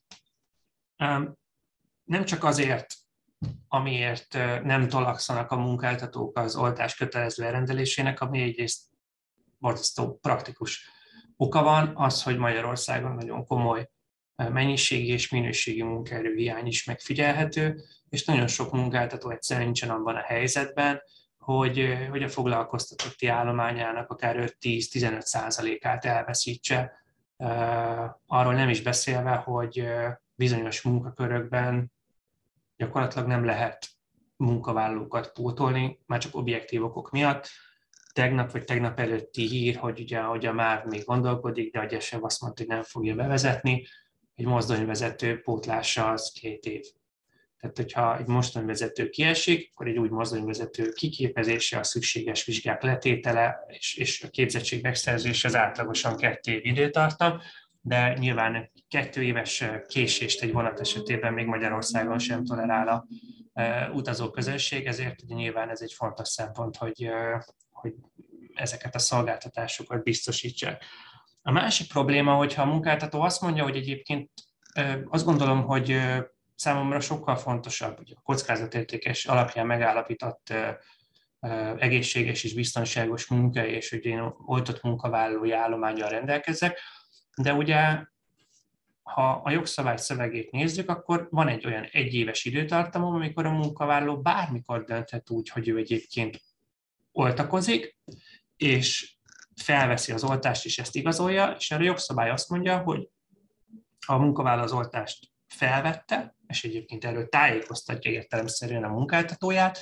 Nem csak azért, amiért nem tolakszanak a munkáltatók az oltás kötelező elrendelésének, ami egyrészt borzasztó praktikus oka van, az, hogy Magyarországon nagyon komoly mennyiségi és minőségi munkaerő hiány is megfigyelhető, és nagyon sok munkáltató egyszerűen nincsen abban a helyzetben, hogy, hogy a foglalkoztatotti állományának akár 5-10-15 százalékát elveszítse. Arról nem is beszélve, hogy bizonyos munkakörökben gyakorlatilag nem lehet munkavállalókat pótolni, már csak objektív okok miatt. Tegnap vagy tegnap előtti hír, hogy ugye, a MÁV még gondolkodik, de a azt mondta, hogy nem fogja bevezetni, egy mozdonyvezető pótlása az két év. Tehát, hogyha egy mozdonyvezető kiesik, akkor egy új mozdonyvezető kiképezése, a szükséges vizsgák letétele és, és a képzettség megszerzése az átlagosan kettő év időtartam, de nyilván kettő éves késést egy vonat esetében még Magyarországon sem tolerál a e, utazóközösség, ezért nyilván ez egy fontos szempont, hogy, e, hogy ezeket a szolgáltatásokat biztosítsák. A másik probléma, hogyha a munkáltató azt mondja, hogy egyébként azt gondolom, hogy számomra sokkal fontosabb, hogy a kockázatértékes alapján megállapított egészséges és biztonságos munka, és hogy én oltott munkavállalói állományjal rendelkezek, de ugye ha a jogszabály szövegét nézzük, akkor van egy olyan egyéves időtartamom, amikor a munkavállaló bármikor dönthet úgy, hogy ő egyébként oltakozik, és felveszi az oltást, és ezt igazolja, és erre a jogszabály azt mondja, hogy ha a munkavállaló az oltást felvette, és egyébként erről tájékoztatja értelemszerűen a munkáltatóját,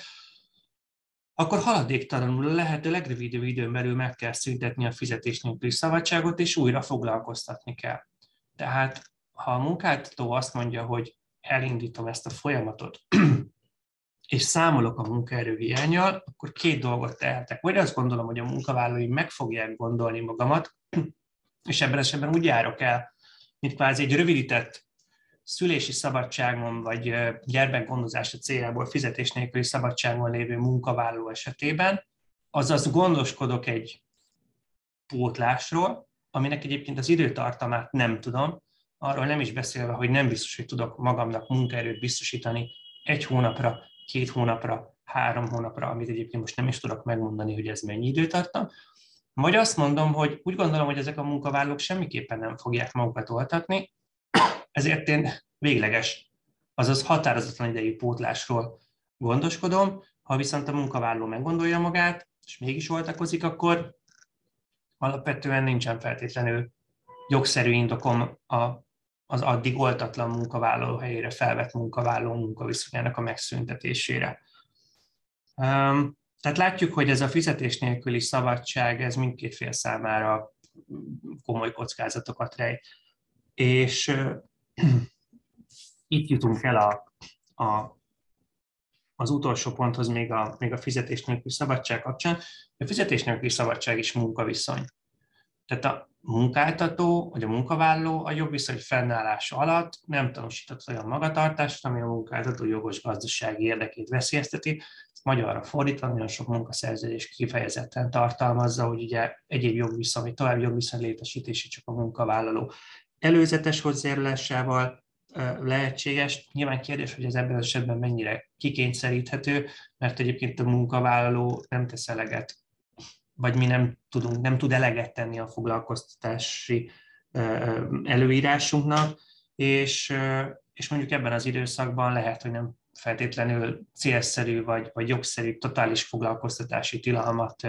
akkor haladéktalanul lehető legrövidebb időn belül meg kell szüntetni a fizetés nélküli szabadságot, és újra foglalkoztatni kell. Tehát ha a munkáltató azt mondja, hogy elindítom ezt a folyamatot, és számolok a munkaerő hiányjal, akkor két dolgot tehetek. Vagy azt gondolom, hogy a munkavállalói meg fogják gondolni magamat, és ebben esetben úgy járok el, mint kvázi egy rövidített szülési szabadságon vagy gyermekgondozása céljából fizetés nélküli szabadságon lévő munkavállaló esetében, azaz gondoskodok egy pótlásról, aminek egyébként az időtartamát nem tudom, arról nem is beszélve, hogy nem biztos, hogy tudok magamnak munkaerőt biztosítani egy hónapra, két hónapra, három hónapra, amit egyébként most nem is tudok megmondani, hogy ez mennyi időtartam, vagy azt mondom, hogy úgy gondolom, hogy ezek a munkavállalók semmiképpen nem fogják magukat oltatni, ezért én végleges, azaz határozatlan idejű pótlásról gondoskodom, ha viszont a munkavállaló meggondolja magát, és mégis oltakozik, akkor alapvetően nincsen feltétlenül jogszerű indokom a, az addig oltatlan munkavállaló helyére felvett munkavállaló munkaviszonyának a megszüntetésére. Um, tehát látjuk, hogy ez a fizetés nélküli szabadság, ez mindkét fél számára komoly kockázatokat rejt. És itt jutunk el a, a, az utolsó ponthoz még a, még a fizetés nélküli szabadság kapcsán. A fizetés nélküli szabadság is munkaviszony. Tehát a munkáltató vagy a munkavállaló a jogviszony fennállása alatt nem tanúsított olyan magatartást, ami a munkáltató jogos gazdasági érdekét veszélyezteti. Magyarra fordítva nagyon sok munkaszerződés kifejezetten tartalmazza, hogy ugye egyéb jogviszony, további jogviszony létesítési csak a munkavállaló előzetes hozzájárulásával lehetséges. Nyilván kérdés, hogy ez ebben az esetben mennyire kikényszeríthető, mert egyébként a munkavállaló nem tesz eleget, vagy mi nem tudunk, nem tud eleget tenni a foglalkoztatási előírásunknak, és, és mondjuk ebben az időszakban lehet, hogy nem feltétlenül célszerű vagy, vagy jogszerű totális foglalkoztatási tilalmat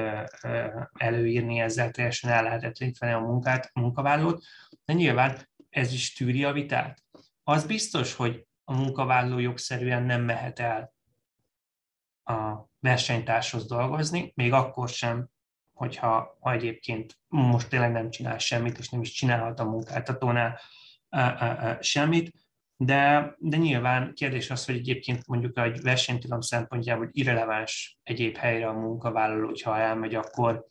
előírni, ezzel teljesen el lehetetleníteni a munkát, a munkavállalót, de nyilván ez is tűri a vitát. Az biztos, hogy a munkavállaló jogszerűen nem mehet el a versenytárshoz dolgozni, még akkor sem, hogyha ha egyébként most tényleg nem csinál semmit, és nem is csinálhat a munkáltatónál semmit, de, de nyilván kérdés az, hogy egyébként mondjuk egy versenytilalom szempontjából irreleváns egyéb helyre a munkavállaló, hogyha elmegy, akkor,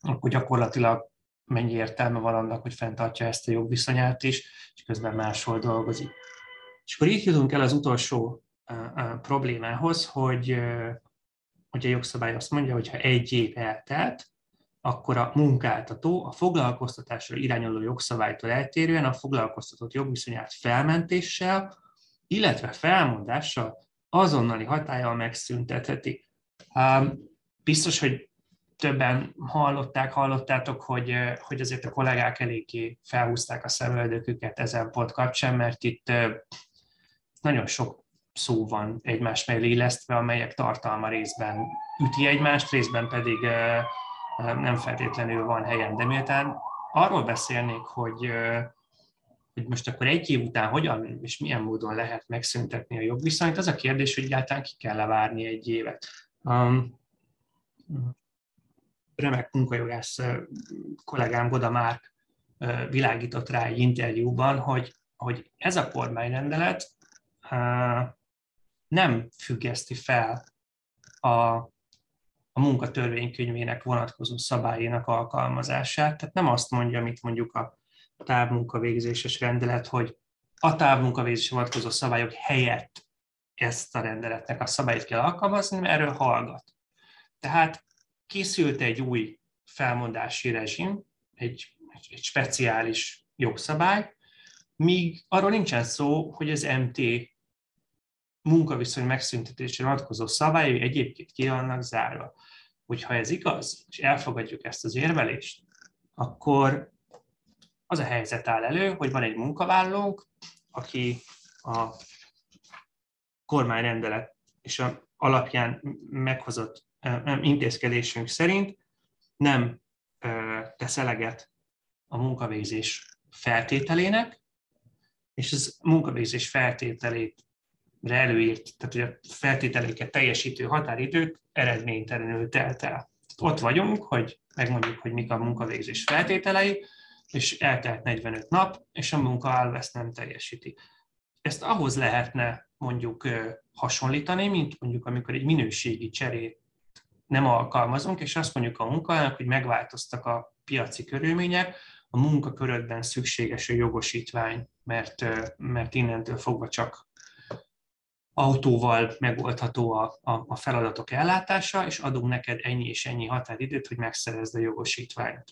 akkor gyakorlatilag mennyi értelme van annak, hogy fenntartja ezt a jogviszonyát is, és közben máshol dolgozik. És akkor így jutunk el az utolsó problémához, hogy, hogy a jogszabály azt mondja, hogy ha egy év eltelt, akkor a munkáltató a foglalkoztatásra irányuló jogszabálytól eltérően a foglalkoztatott jogviszonyát felmentéssel, illetve felmondással azonnali hatállyal megszüntetheti. Biztos, hogy többen hallották, hallottátok, hogy, hogy azért a kollégák eléggé felhúzták a szemöldöküket ezen pont kapcsán, mert itt nagyon sok szó van egymás mellé illesztve, amelyek tartalma részben üti egymást, részben pedig nem feltétlenül van helyen. De miután arról beszélnék, hogy, hogy most akkor egy év után hogyan és milyen módon lehet megszüntetni a jogviszonyt, az a kérdés, hogy egyáltalán ki kell várni egy évet. Remek munkajogász kollégám Goda Márk világított rá egy interjúban, hogy, hogy ez a kormányrendelet nem függeszti fel a a munkatörvénykönyvének vonatkozó szabályénak alkalmazását. Tehát nem azt mondja, amit mondjuk a távmunkavégzéses rendelet, hogy a távmunkavégzésre vonatkozó szabályok helyett ezt a rendeletnek a szabályt kell alkalmazni, mert erről hallgat. Tehát készült egy új felmondási rezsim, egy, egy speciális jogszabály, míg arról nincsen szó, hogy az MT munkaviszony megszüntetésre vonatkozó szabályai egyébként ki vannak zárva. Hogyha ez igaz, és elfogadjuk ezt az érvelést, akkor az a helyzet áll elő, hogy van egy munkavállalónk, aki a kormányrendelet és a alapján meghozott intézkedésünk szerint nem tesz eleget a munkavégzés feltételének, és az munkavégzés feltételét előírt, tehát hogy a feltételéket teljesítő határidők eredménytelenül telt el. Ott vagyunk, hogy megmondjuk, hogy mik a munkavégzés feltételei, és eltelt 45 nap, és a munkaálló ezt nem teljesíti. Ezt ahhoz lehetne mondjuk hasonlítani, mint mondjuk amikor egy minőségi cserét nem alkalmazunk, és azt mondjuk a munkaállónak, hogy megváltoztak a piaci körülmények, a munkakörökben szükséges a jogosítvány, mert, mert innentől fogva csak autóval megoldható a, a, a feladatok ellátása, és adunk neked ennyi és ennyi határidőt, hogy megszerezd a jogosítványt.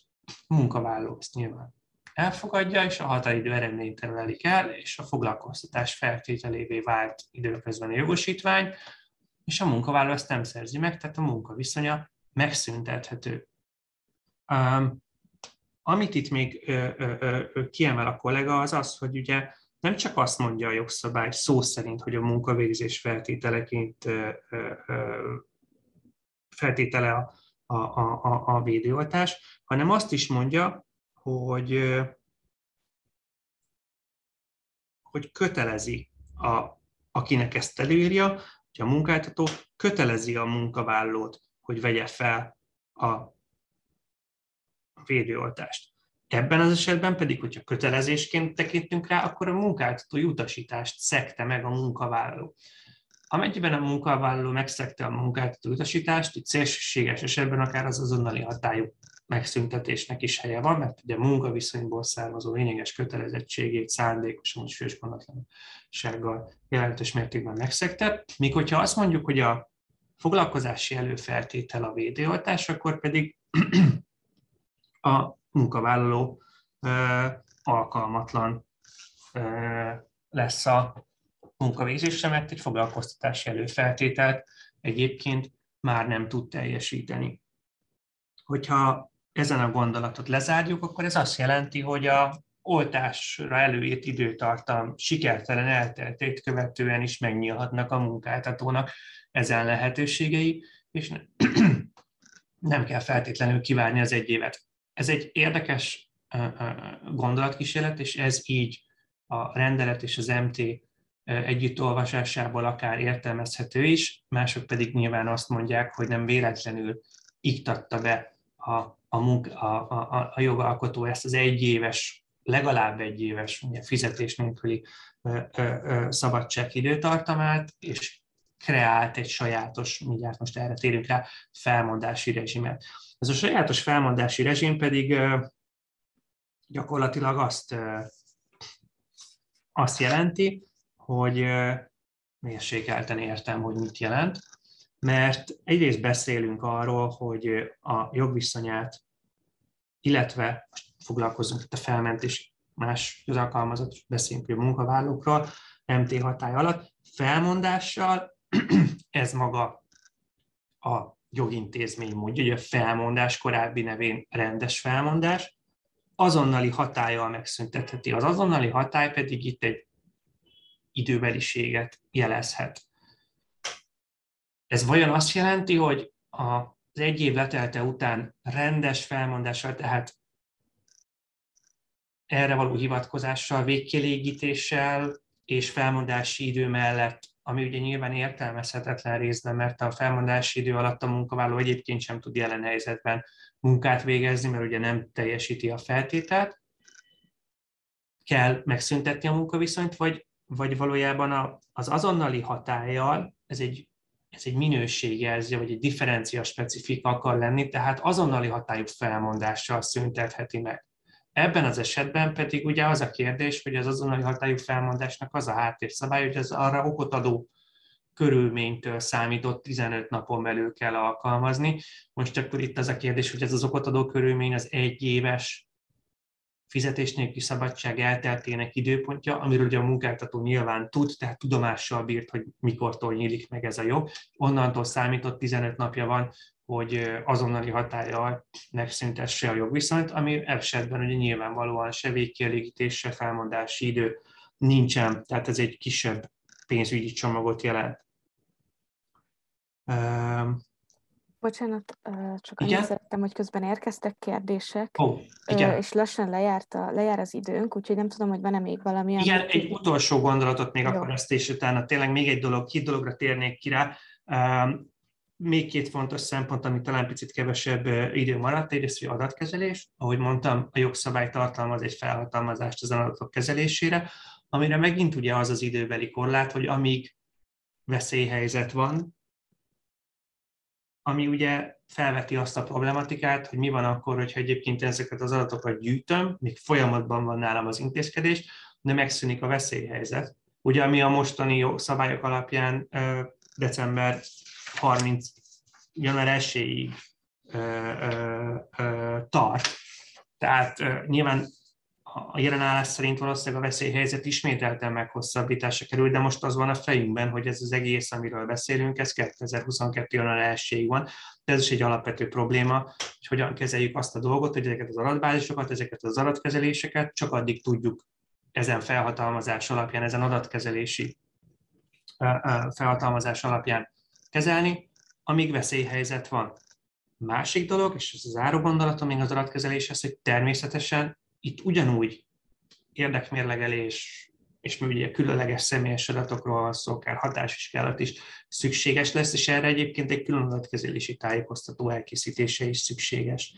Munkavállaló ezt nyilván elfogadja, és a határidő eredménytelenelik el, és a foglalkoztatás feltételévé vált időközben a jogosítvány, és a munkavállaló ezt nem szerzi meg, tehát a munkaviszonya megszüntethető. Um, amit itt még ö, ö, ö, kiemel a kollega, az az, hogy ugye nem csak azt mondja a jogszabály szó szerint, hogy a munkavégzés feltételeként feltétele a, a, a, a védőoltás, hanem azt is mondja, hogy, hogy kötelezi, a, akinek ezt előírja, hogy a munkáltató kötelezi a munkavállalót, hogy vegye fel a védőoltást. Ebben az esetben pedig, hogyha kötelezésként tekintünk rá, akkor a munkáltatói utasítást szekte meg a munkavállaló. Amennyiben a munkavállaló megszegte a munkáltató utasítást, itt szélsőséges esetben akár az azonnali hatályú megszüntetésnek is helye van, mert ugye munkaviszonyból származó lényeges kötelezettségét szándékosan és főspanatlansággal jelentős mértékben megszegte. Míg hogyha azt mondjuk, hogy a foglalkozási előfeltétel a védőoltás, akkor pedig a munkavállaló alkalmatlan lesz a munkavégzésre, mert egy foglalkoztatási előfeltételt egyébként már nem tud teljesíteni. Hogyha ezen a gondolatot lezárjuk, akkor ez azt jelenti, hogy a oltásra előírt időtartam sikertelen elteltét követően is megnyílhatnak a munkáltatónak ezen lehetőségei, és nem kell feltétlenül kivárni az egy évet. Ez egy érdekes gondolatkísérlet, és ez így a rendelet és az MT együtt olvasásából akár értelmezhető is, mások pedig nyilván azt mondják, hogy nem véletlenül iktatta be a, a, munka, a, a, a jogalkotó ezt az egyéves, legalább egy éves ugye, fizetés nélküli szabadság időtartamát, és kreált egy sajátos, mindjárt most erre térünk rá, felmondási rezsimet. Ez a sajátos felmondási rezsim pedig gyakorlatilag azt, azt jelenti, hogy mérsékelten értem, hogy mit jelent, mert egyrészt beszélünk arról, hogy a jogviszonyát, illetve foglalkozunk itt a felmentés más közalkalmazott, beszélünk a munkavállalókról, MT hatály alatt, felmondással ez maga a jogintézmény mondja, hogy a felmondás korábbi nevén rendes felmondás, azonnali hatállyal megszüntetheti. Az azonnali hatály pedig itt egy időbeliséget jelezhet. Ez vajon azt jelenti, hogy az egy év letelte után rendes felmondással, tehát erre való hivatkozással, végkielégítéssel és felmondási idő mellett, ami ugye nyilván értelmezhetetlen részben, mert a felmondási idő alatt a munkavállaló egyébként sem tud jelen helyzetben munkát végezni, mert ugye nem teljesíti a feltételt, kell megszüntetni a munkaviszonyt, vagy, vagy valójában az azonnali hatállyal, ez egy, ez egy minőségjelző, vagy egy differencia specifika akar lenni, tehát azonnali hatályú felmondással szüntetheti meg. Ebben az esetben pedig ugye az a kérdés, hogy az azonnali hatályú felmondásnak az a háttérszabály, hogy az arra okot adó körülménytől számított 15 napon belül kell alkalmazni. Most akkor itt az a kérdés, hogy ez az okotadó körülmény az egy éves fizetés nélküli szabadság elteltének időpontja, amiről ugye a munkáltató nyilván tud, tehát tudomással bírt, hogy mikortól nyílik meg ez a jog. Onnantól számított 15 napja van, hogy azonnali hatállyal megszüntesse a jogviszonyt, ami esetben ugye nyilvánvalóan se végkielégítés, se felmondási idő nincsen, tehát ez egy kisebb pénzügyi csomagot jelent. Bocsánat, csak annyit szerettem, hogy közben érkeztek kérdések, oh, igen. és lassan lejárt a, lejár az időnk, úgyhogy nem tudom, hogy van-e még valami. Igen, amit... egy utolsó gondolatot még Jó. akkor ezt, és utána tényleg még egy dolog, két dologra térnék ki rá. Még két fontos szempont, ami talán picit kevesebb idő maradt, egyrészt, hogy adatkezelés. Ahogy mondtam, a jogszabály tartalmaz egy felhatalmazást az adatok kezelésére, amire megint ugye az az időbeli korlát, hogy amíg veszélyhelyzet van, ami ugye felveti azt a problematikát, hogy mi van akkor, hogyha egyébként ezeket az adatokat gyűjtöm, még folyamatban van nálam az intézkedés, de megszűnik a veszélyhelyzet. Ugye, ami a mostani szabályok alapján december 30. január 1-ig tart. Tehát nyilván a jelenállás szerint valószínűleg a veszélyhelyzet ismételten meghosszabbításra kerül, de most az van a fejünkben, hogy ez az egész, amiről beszélünk, ez 2022. január 1 van. De ez is egy alapvető probléma, hogy hogyan kezeljük azt a dolgot, hogy ezeket az adatbázisokat, ezeket az adatkezeléseket csak addig tudjuk ezen felhatalmazás alapján, ezen adatkezelési felhatalmazás alapján kezelni, amíg veszélyhelyzet van. Másik dolog, és ez az záró gondolatom még az adatkezeléshez, hogy természetesen itt ugyanúgy érdekmérlegelés, és ugye különleges személyes adatokról van szó, akár hatásvizsgálat is szükséges lesz, és erre egyébként egy külön adatkezelési tájékoztató elkészítése is szükséges.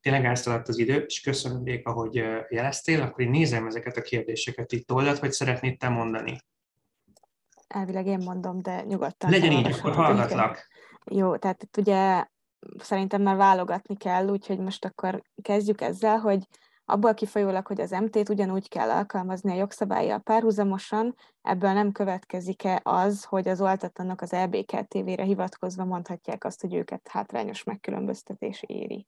Tényleg elszaladt az idő, és köszönöm, Réka, hogy jeleztél, akkor én nézem ezeket a kérdéseket itt oldalt, vagy szeretnéd te mondani? Elvileg én mondom, de nyugodtan. Legyen így, akkor hallgatlak. Jó, tehát itt ugye szerintem már válogatni kell, úgyhogy most akkor kezdjük ezzel, hogy abból kifolyólag, hogy az MT-t ugyanúgy kell alkalmazni a jogszabályjal párhuzamosan, ebből nem következik-e az, hogy az oltatlanok az EBK-TV-re hivatkozva mondhatják azt, hogy őket hátrányos megkülönböztetés éri?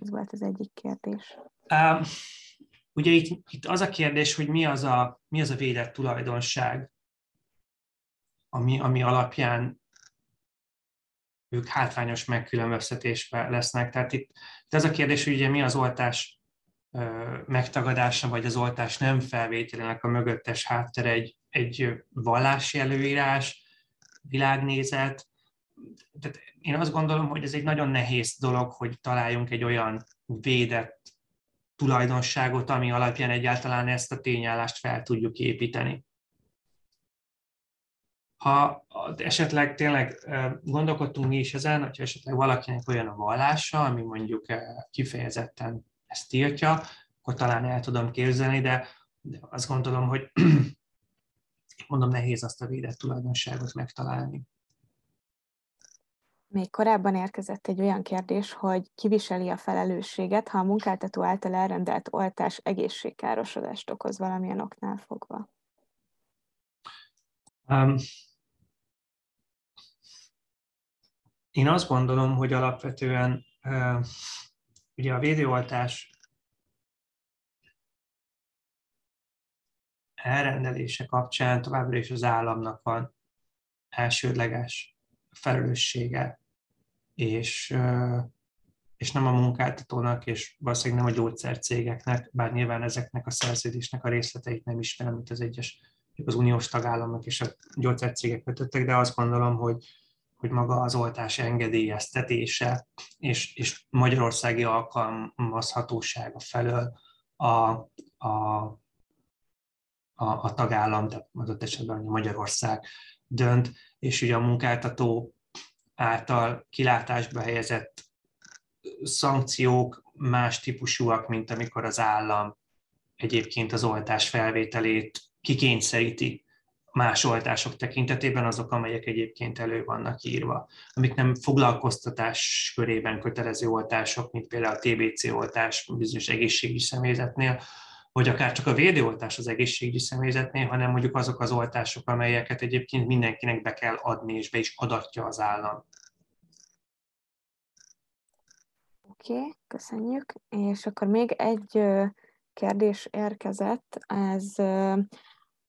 Ez volt az egyik kérdés. Uh, ugye itt, itt az a kérdés, hogy mi az a, mi az a védett tulajdonság, ami, ami alapján ők hátrányos megkülönböztetésben lesznek. Tehát itt, itt az a kérdés, hogy ugye mi az oltás megtagadása, vagy az oltás nem felvételének a mögöttes háttere egy, egy vallási előírás, világnézet. Tehát én azt gondolom, hogy ez egy nagyon nehéz dolog, hogy találjunk egy olyan védett tulajdonságot, ami alapján egyáltalán ezt a tényállást fel tudjuk építeni. Ha esetleg tényleg gondolkodtunk mi is ezen, hogyha esetleg valakinek olyan a vallása, ami mondjuk kifejezetten ezt tiltja, akkor talán el tudom képzelni, de, de azt gondolom, hogy mondom, nehéz azt a védett tulajdonságot megtalálni. Még korábban érkezett egy olyan kérdés, hogy kiviseli a felelősséget, ha a munkáltató által elrendelt oltás egészségkárosodást okoz valamilyen oknál fogva. Um, én azt gondolom, hogy alapvetően uh, ugye a védőoltás elrendelése kapcsán továbbra is az államnak van elsődleges felelőssége, és, és nem a munkáltatónak, és valószínűleg nem a gyógyszercégeknek, bár nyilván ezeknek a szerződésnek a részleteit nem ismerem, mint az egyes az uniós tagállamok és a gyógyszercégek kötöttek, de azt gondolom, hogy, hogy maga az oltás engedélyeztetése és, és magyarországi alkalmazhatósága felől a, a a, a tagállam, tehát adott esetben Magyarország dönt, és ugye a munkáltató által kilátásba helyezett szankciók más típusúak, mint amikor az állam egyébként az oltás felvételét kikényszeríti más oltások tekintetében azok, amelyek egyébként elő vannak írva. Amik nem foglalkoztatás körében kötelező oltások, mint például a TBC oltás bizonyos egészségügyi személyzetnél, vagy akár csak a védőoltás az egészségügyi személyzetnél, hanem mondjuk azok az oltások, amelyeket egyébként mindenkinek be kell adni, és be is adatja az állam. Oké, okay, köszönjük. És akkor még egy kérdés érkezett, ez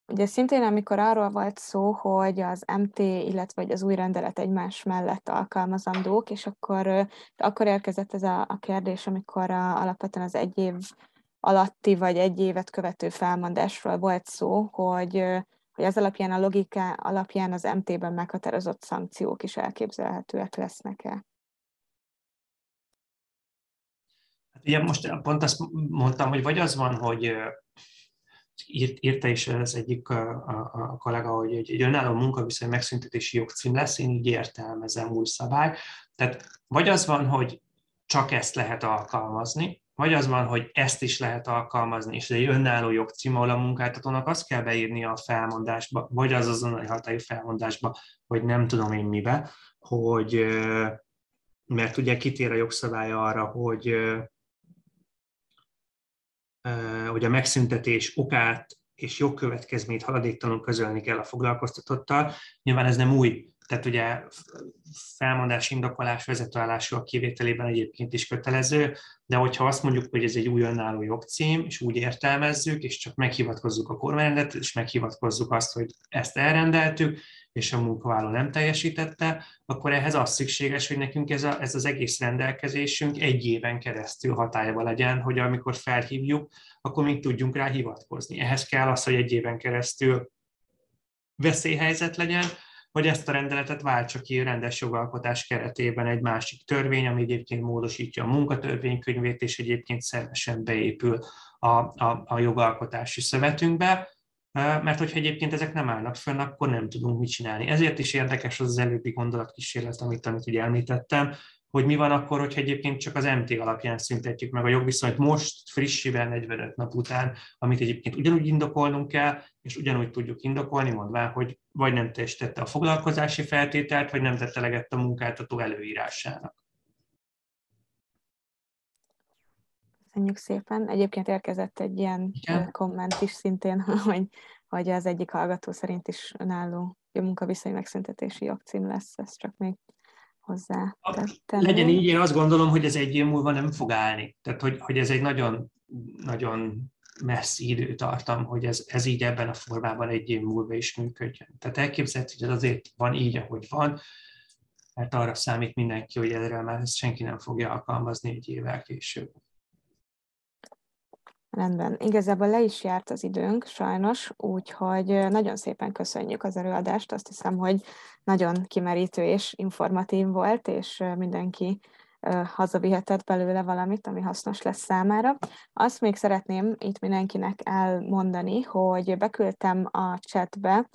ugye szintén amikor arról volt szó, hogy az MT, illetve az új rendelet egymás mellett alkalmazandók, és akkor, akkor érkezett ez a, a kérdés, amikor a, alapvetően az egy év alatti vagy egy évet követő felmondásról volt szó, hogy, hogy ez alapján a logika alapján az MT-ben meghatározott szankciók is elképzelhetőek lesznek-e? Hát ugye most pont azt mondtam, hogy vagy az van, hogy írt, írta is az egyik a, a, a kollega, hogy egy, egy önálló munkaviszony megszüntetési jogcím lesz, én így értelmezem új szabály. Tehát vagy az van, hogy csak ezt lehet alkalmazni, vagy az van, hogy ezt is lehet alkalmazni, és egy önálló jogcím, ahol a munkáltatónak azt kell beírni a felmondásba, vagy az azonnali hatályú felmondásba, hogy nem tudom én mibe, hogy mert ugye kitér a jogszabály arra, hogy, hogy a megszüntetés okát és jogkövetkezményt haladéktalanul közölni kell a foglalkoztatottal. Nyilván ez nem új tehát ugye felmondás, indokolás, vezetőállású a kivételében egyébként is kötelező, de hogyha azt mondjuk, hogy ez egy új önálló jogcím, és úgy értelmezzük, és csak meghivatkozzuk a kormányrendet, és meghivatkozzuk azt, hogy ezt elrendeltük, és a munkavállaló nem teljesítette, akkor ehhez az szükséges, hogy nekünk ez, a, ez az egész rendelkezésünk egy éven keresztül hatályba legyen, hogy amikor felhívjuk, akkor még tudjunk rá hivatkozni. Ehhez kell az, hogy egy éven keresztül veszélyhelyzet legyen, hogy ezt a rendeletet váltsa ki rendes jogalkotás keretében egy másik törvény, ami egyébként módosítja a munkatörvénykönyvét, és egyébként szervesen beépül a, a, a jogalkotási szövetünkbe, mert hogyha egyébként ezek nem állnak fönn, akkor nem tudunk mit csinálni. Ezért is érdekes az, az előbbi gondolatkísérlet, amit, amit ugye említettem, hogy mi van akkor, hogyha egyébként csak az MT alapján szüntetjük meg a jogviszonyt most, frissivel 45 nap után, amit egyébként ugyanúgy indokolnunk kell, és ugyanúgy tudjuk indokolni, mondván, hogy vagy nem teljesítette a foglalkozási feltételt, vagy nem tette eleget a munkáltató előírásának. Köszönjük szépen. Egyébként érkezett egy ilyen Igen? komment is szintén, hogy, hogy az egyik hallgató szerint is önálló munkaviszony megszüntetési jogcím lesz, ez csak még hozzá tettem. Legyen így, én azt gondolom, hogy ez egy év múlva nem fog állni. Tehát, hogy, hogy ez egy nagyon, nagyon messzi időtartam, hogy ez, ez így ebben a formában egy év múlva is működjön. Tehát elképzelhető, hogy ez azért van így, ahogy van, mert arra számít mindenki, hogy erre már ezt senki nem fogja alkalmazni egy évvel később. Rendben. Igazából le is járt az időnk, sajnos, úgyhogy nagyon szépen köszönjük az előadást. Azt hiszem, hogy nagyon kimerítő és informatív volt, és mindenki hazavihetett belőle valamit, ami hasznos lesz számára. Azt még szeretném itt mindenkinek elmondani, hogy beküldtem a chatbe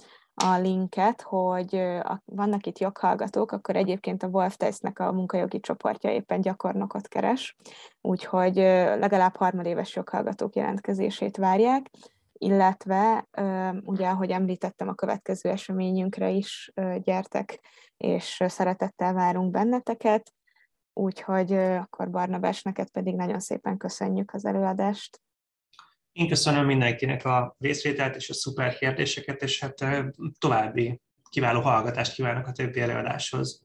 a linket, hogy vannak itt joghallgatók, akkor egyébként a Wolf Test-nek a munkajogi csoportja éppen gyakornokot keres, úgyhogy legalább harmadéves joghallgatók jelentkezését várják, illetve ugye, ahogy említettem, a következő eseményünkre is gyertek, és szeretettel várunk benneteket, úgyhogy akkor Barnabás, neked pedig nagyon szépen köszönjük az előadást. Én köszönöm mindenkinek a részvételt és a szuper kérdéseket, és hát további kiváló hallgatást kívánok a többi előadáshoz.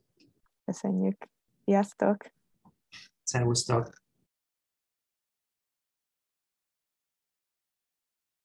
Köszönjük. Sziasztok! Szervusztok!